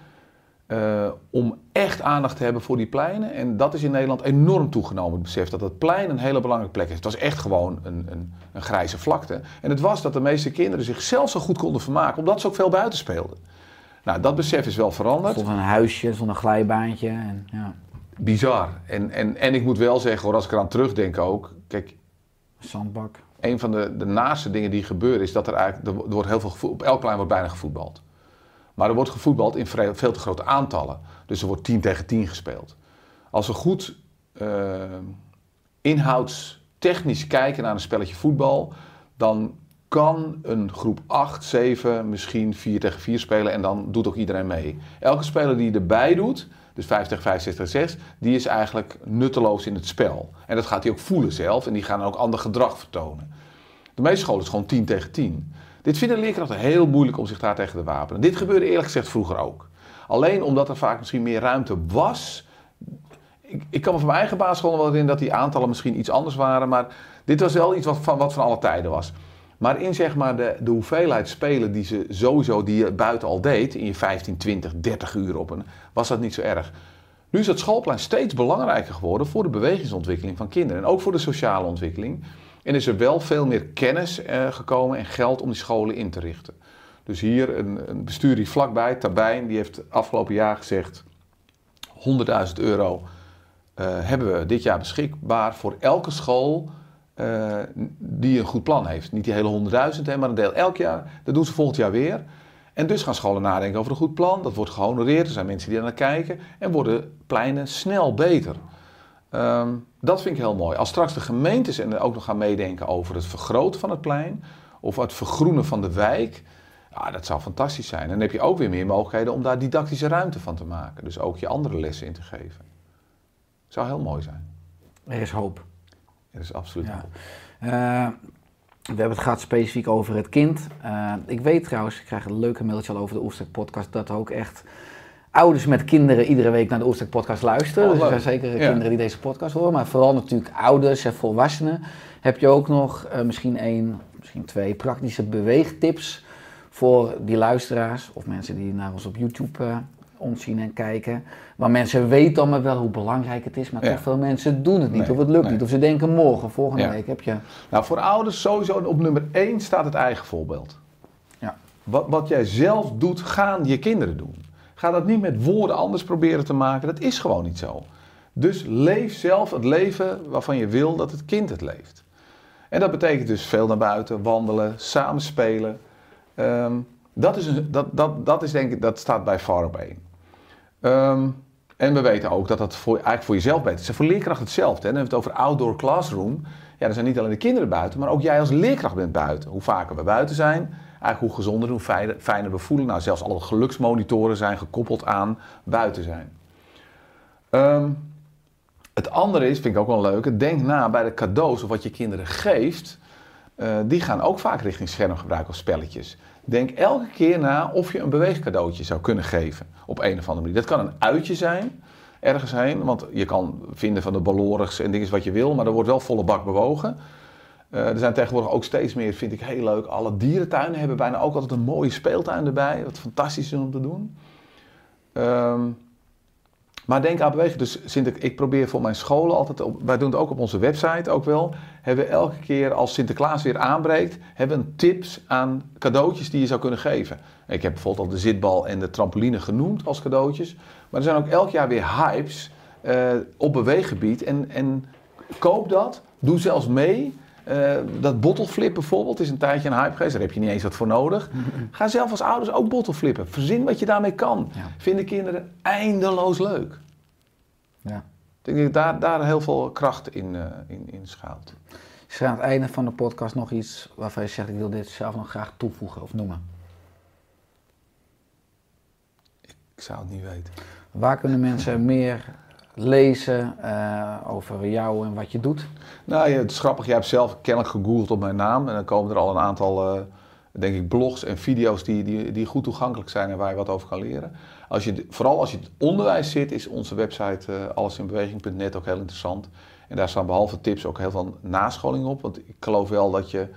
eh, om echt aandacht te hebben voor die pleinen. En dat is in Nederland enorm toegenomen, het besef dat het plein een hele belangrijke plek is. Het was echt gewoon een, een, een grijze vlakte. En het was dat de meeste kinderen zichzelf zo goed konden vermaken, omdat ze ook veel buiten speelden. Nou, dat besef is wel Er veranderd. stond een huisje, er stond een glijbaantje. En, ja, Bizar. En, en, en ik moet wel zeggen, hoor, als ik eraan terugdenk ook, kijk, een zandbak. een van de, de naaste dingen die gebeuren is dat er eigenlijk, er wordt heel veel op elk plein wordt bijna gevoetbald. Maar er wordt gevoetbald in veel te grote aantallen. Dus er wordt 10 tegen 10 gespeeld. Als we goed eh, inhoudstechnisch kijken naar een spelletje voetbal, dan kan een groep 8, 7, misschien 4 tegen 4 spelen en dan doet ook iedereen mee. Elke speler die erbij doet, dus 5 tegen 5, 6 tegen 6, die is eigenlijk nutteloos in het spel. En dat gaat hij ook voelen zelf en die gaan ook ander gedrag vertonen. De meeste scholen is gewoon 10 tegen 10. Dit vinden leerkrachten heel moeilijk om zich daar tegen te wapenen. Dit gebeurde eerlijk gezegd vroeger ook. Alleen omdat er vaak misschien meer ruimte was. Ik, ik kan me van mijn eigen basisschool wel herinneren dat die aantallen misschien iets anders waren. Maar dit was wel iets wat van, wat van alle tijden was. Maar in zeg maar de, de hoeveelheid spelen die ze sowieso die je buiten al deed, in je 15, 20, 30 uur op een, was dat niet zo erg. Nu is het schoolplein steeds belangrijker geworden voor de bewegingsontwikkeling van kinderen. En ook voor de sociale ontwikkeling. En is er wel veel meer kennis eh, gekomen en geld om die scholen in te richten. Dus hier een, een bestuur die vlakbij, Tabijn, die heeft afgelopen jaar gezegd... 100.000 euro eh, hebben we dit jaar beschikbaar voor elke school eh, die een goed plan heeft. Niet die hele 100.000, hè, maar een deel elk jaar. Dat doen ze volgend jaar weer. En dus gaan scholen nadenken over een goed plan. Dat wordt gehonoreerd. Er zijn mensen die er naar kijken. En worden pleinen snel beter. Ehm, dat vind ik heel mooi. Als straks de gemeentes en ook nog gaan meedenken over het vergroten van het plein. Of het vergroenen van de wijk. Ja, dat zou fantastisch zijn. En dan heb je ook weer meer mogelijkheden om daar didactische ruimte van te maken. Dus ook je andere lessen in te geven. Zou heel mooi zijn. Er is hoop. Er is absoluut Ja. hoop. Eh, we hebben het gehad specifiek over het kind. Eh, ik weet trouwens, ik krijg een leuke mailtje al over de Oerstek podcast, dat ook echt ouders met kinderen iedere week naar de Oerstek podcast luisteren. Oh, dus er zijn zeker Ja. kinderen die deze podcast horen, maar vooral natuurlijk ouders en volwassenen. Heb je ook nog eh, misschien één, misschien twee praktische beweegtips voor die luisteraars of mensen die naar ons op YouTube eh ons zien en kijken. Maar mensen weten allemaal wel hoe belangrijk het is, maar Ja. toch veel mensen doen het niet Nee, of het lukt nee. niet. Of ze denken morgen, volgende Ja. week heb je... Nou, voor ouders sowieso op nummer 1 staat het eigen voorbeeld. Ja. Wat, wat jij zelf doet, gaan je kinderen doen. Ga dat niet met woorden anders proberen te maken. Dat is gewoon niet zo. Dus leef zelf het leven waarvan je wil dat het kind het leeft. En dat betekent dus veel naar buiten, wandelen, samen spelen. Ehm, dat, is een, dat, dat, dat is denk ik, dat staat bij far op één. Ehm, en we weten ook dat dat voor, eigenlijk voor jezelf beter is. Voor leerkracht hetzelfde. Hè. Dan hebben we het over outdoor classroom. Ja, er zijn niet alleen de kinderen buiten, maar ook jij als leerkracht bent buiten. Hoe vaker we buiten zijn, eigenlijk hoe gezonder, hoe fijner, we voelen. Nou, zelfs alle geluksmonitoren zijn gekoppeld aan buiten zijn. Ehm, het andere is, vind ik ook wel leuk, denk na bij de cadeaus of wat je kinderen geeft. eh, die gaan ook vaak richting schermgebruik of spelletjes. Denk elke keer na of je een beweegcadeautje zou kunnen geven op een of andere manier. Dat kan een uitje zijn, ergens heen, want je kan vinden van de balorigs en dingen wat je wil, maar er wordt wel volle bak bewogen. Eh, er zijn tegenwoordig ook steeds meer, vind ik heel leuk, alle dierentuinen hebben bijna ook altijd een mooie speeltuin erbij, wat fantastisch is om te doen. Ehm, maar denk aan bewegen. Dus Sinter, ik probeer voor mijn scholen altijd, op, wij doen het ook op onze website ook wel, hebben we elke keer als Sinterklaas weer aanbreekt, hebben we tips aan cadeautjes die je zou kunnen geven. Ik heb bijvoorbeeld al de zitbal en de trampoline genoemd als cadeautjes. Maar er zijn ook elk jaar weer hypes eh, op beweeggebied. En, en koop dat, doe zelfs mee. Eh, dat bottleflip bijvoorbeeld is een tijdje een hype geweest. Daar heb je niet eens wat voor nodig. Ga zelf als ouders ook bottleflippen. Verzin wat je daarmee kan. Ja. Vinden kinderen eindeloos leuk. Ja. Ik denk dat daar, daar heel veel kracht in, eh, in, in schuilt. Is er aan het einde van de podcast nog iets waarvan je zegt, ik wil dit zelf nog graag toevoegen of noemen? Ik zou het niet weten. Waar kunnen mensen meer lezen eh, over jou en wat je doet? Nou, het is grappig. Jij hebt zelf kennelijk gegoogeld op mijn naam. En dan komen er al een aantal, eh, denk ik, blogs en video's die, die, die goed toegankelijk zijn en waar je wat over kan leren. Als je, vooral als je het onderwijs zit, is onze website uh, allesinbeweging.net ook heel interessant. En daar staan behalve tips ook heel veel nascholing op. Want ik geloof wel dat je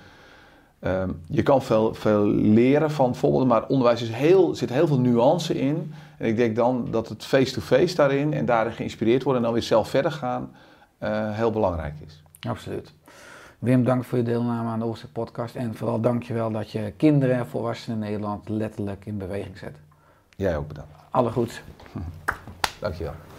Um, je kan veel, veel leren van voorbeelden, maar onderwijs is heel, zit heel veel nuance in. En ik denk dan dat het face-to-face daarin en daarin geïnspireerd worden en dan weer zelf verder gaan uh, heel belangrijk is. Absoluut. Wim, dank voor je deelname aan de Ooster podcast. En vooral dank je wel dat je kinderen en volwassenen in Nederland letterlijk in beweging zet. Jij ook bedankt. Alle goeds. Dank je wel.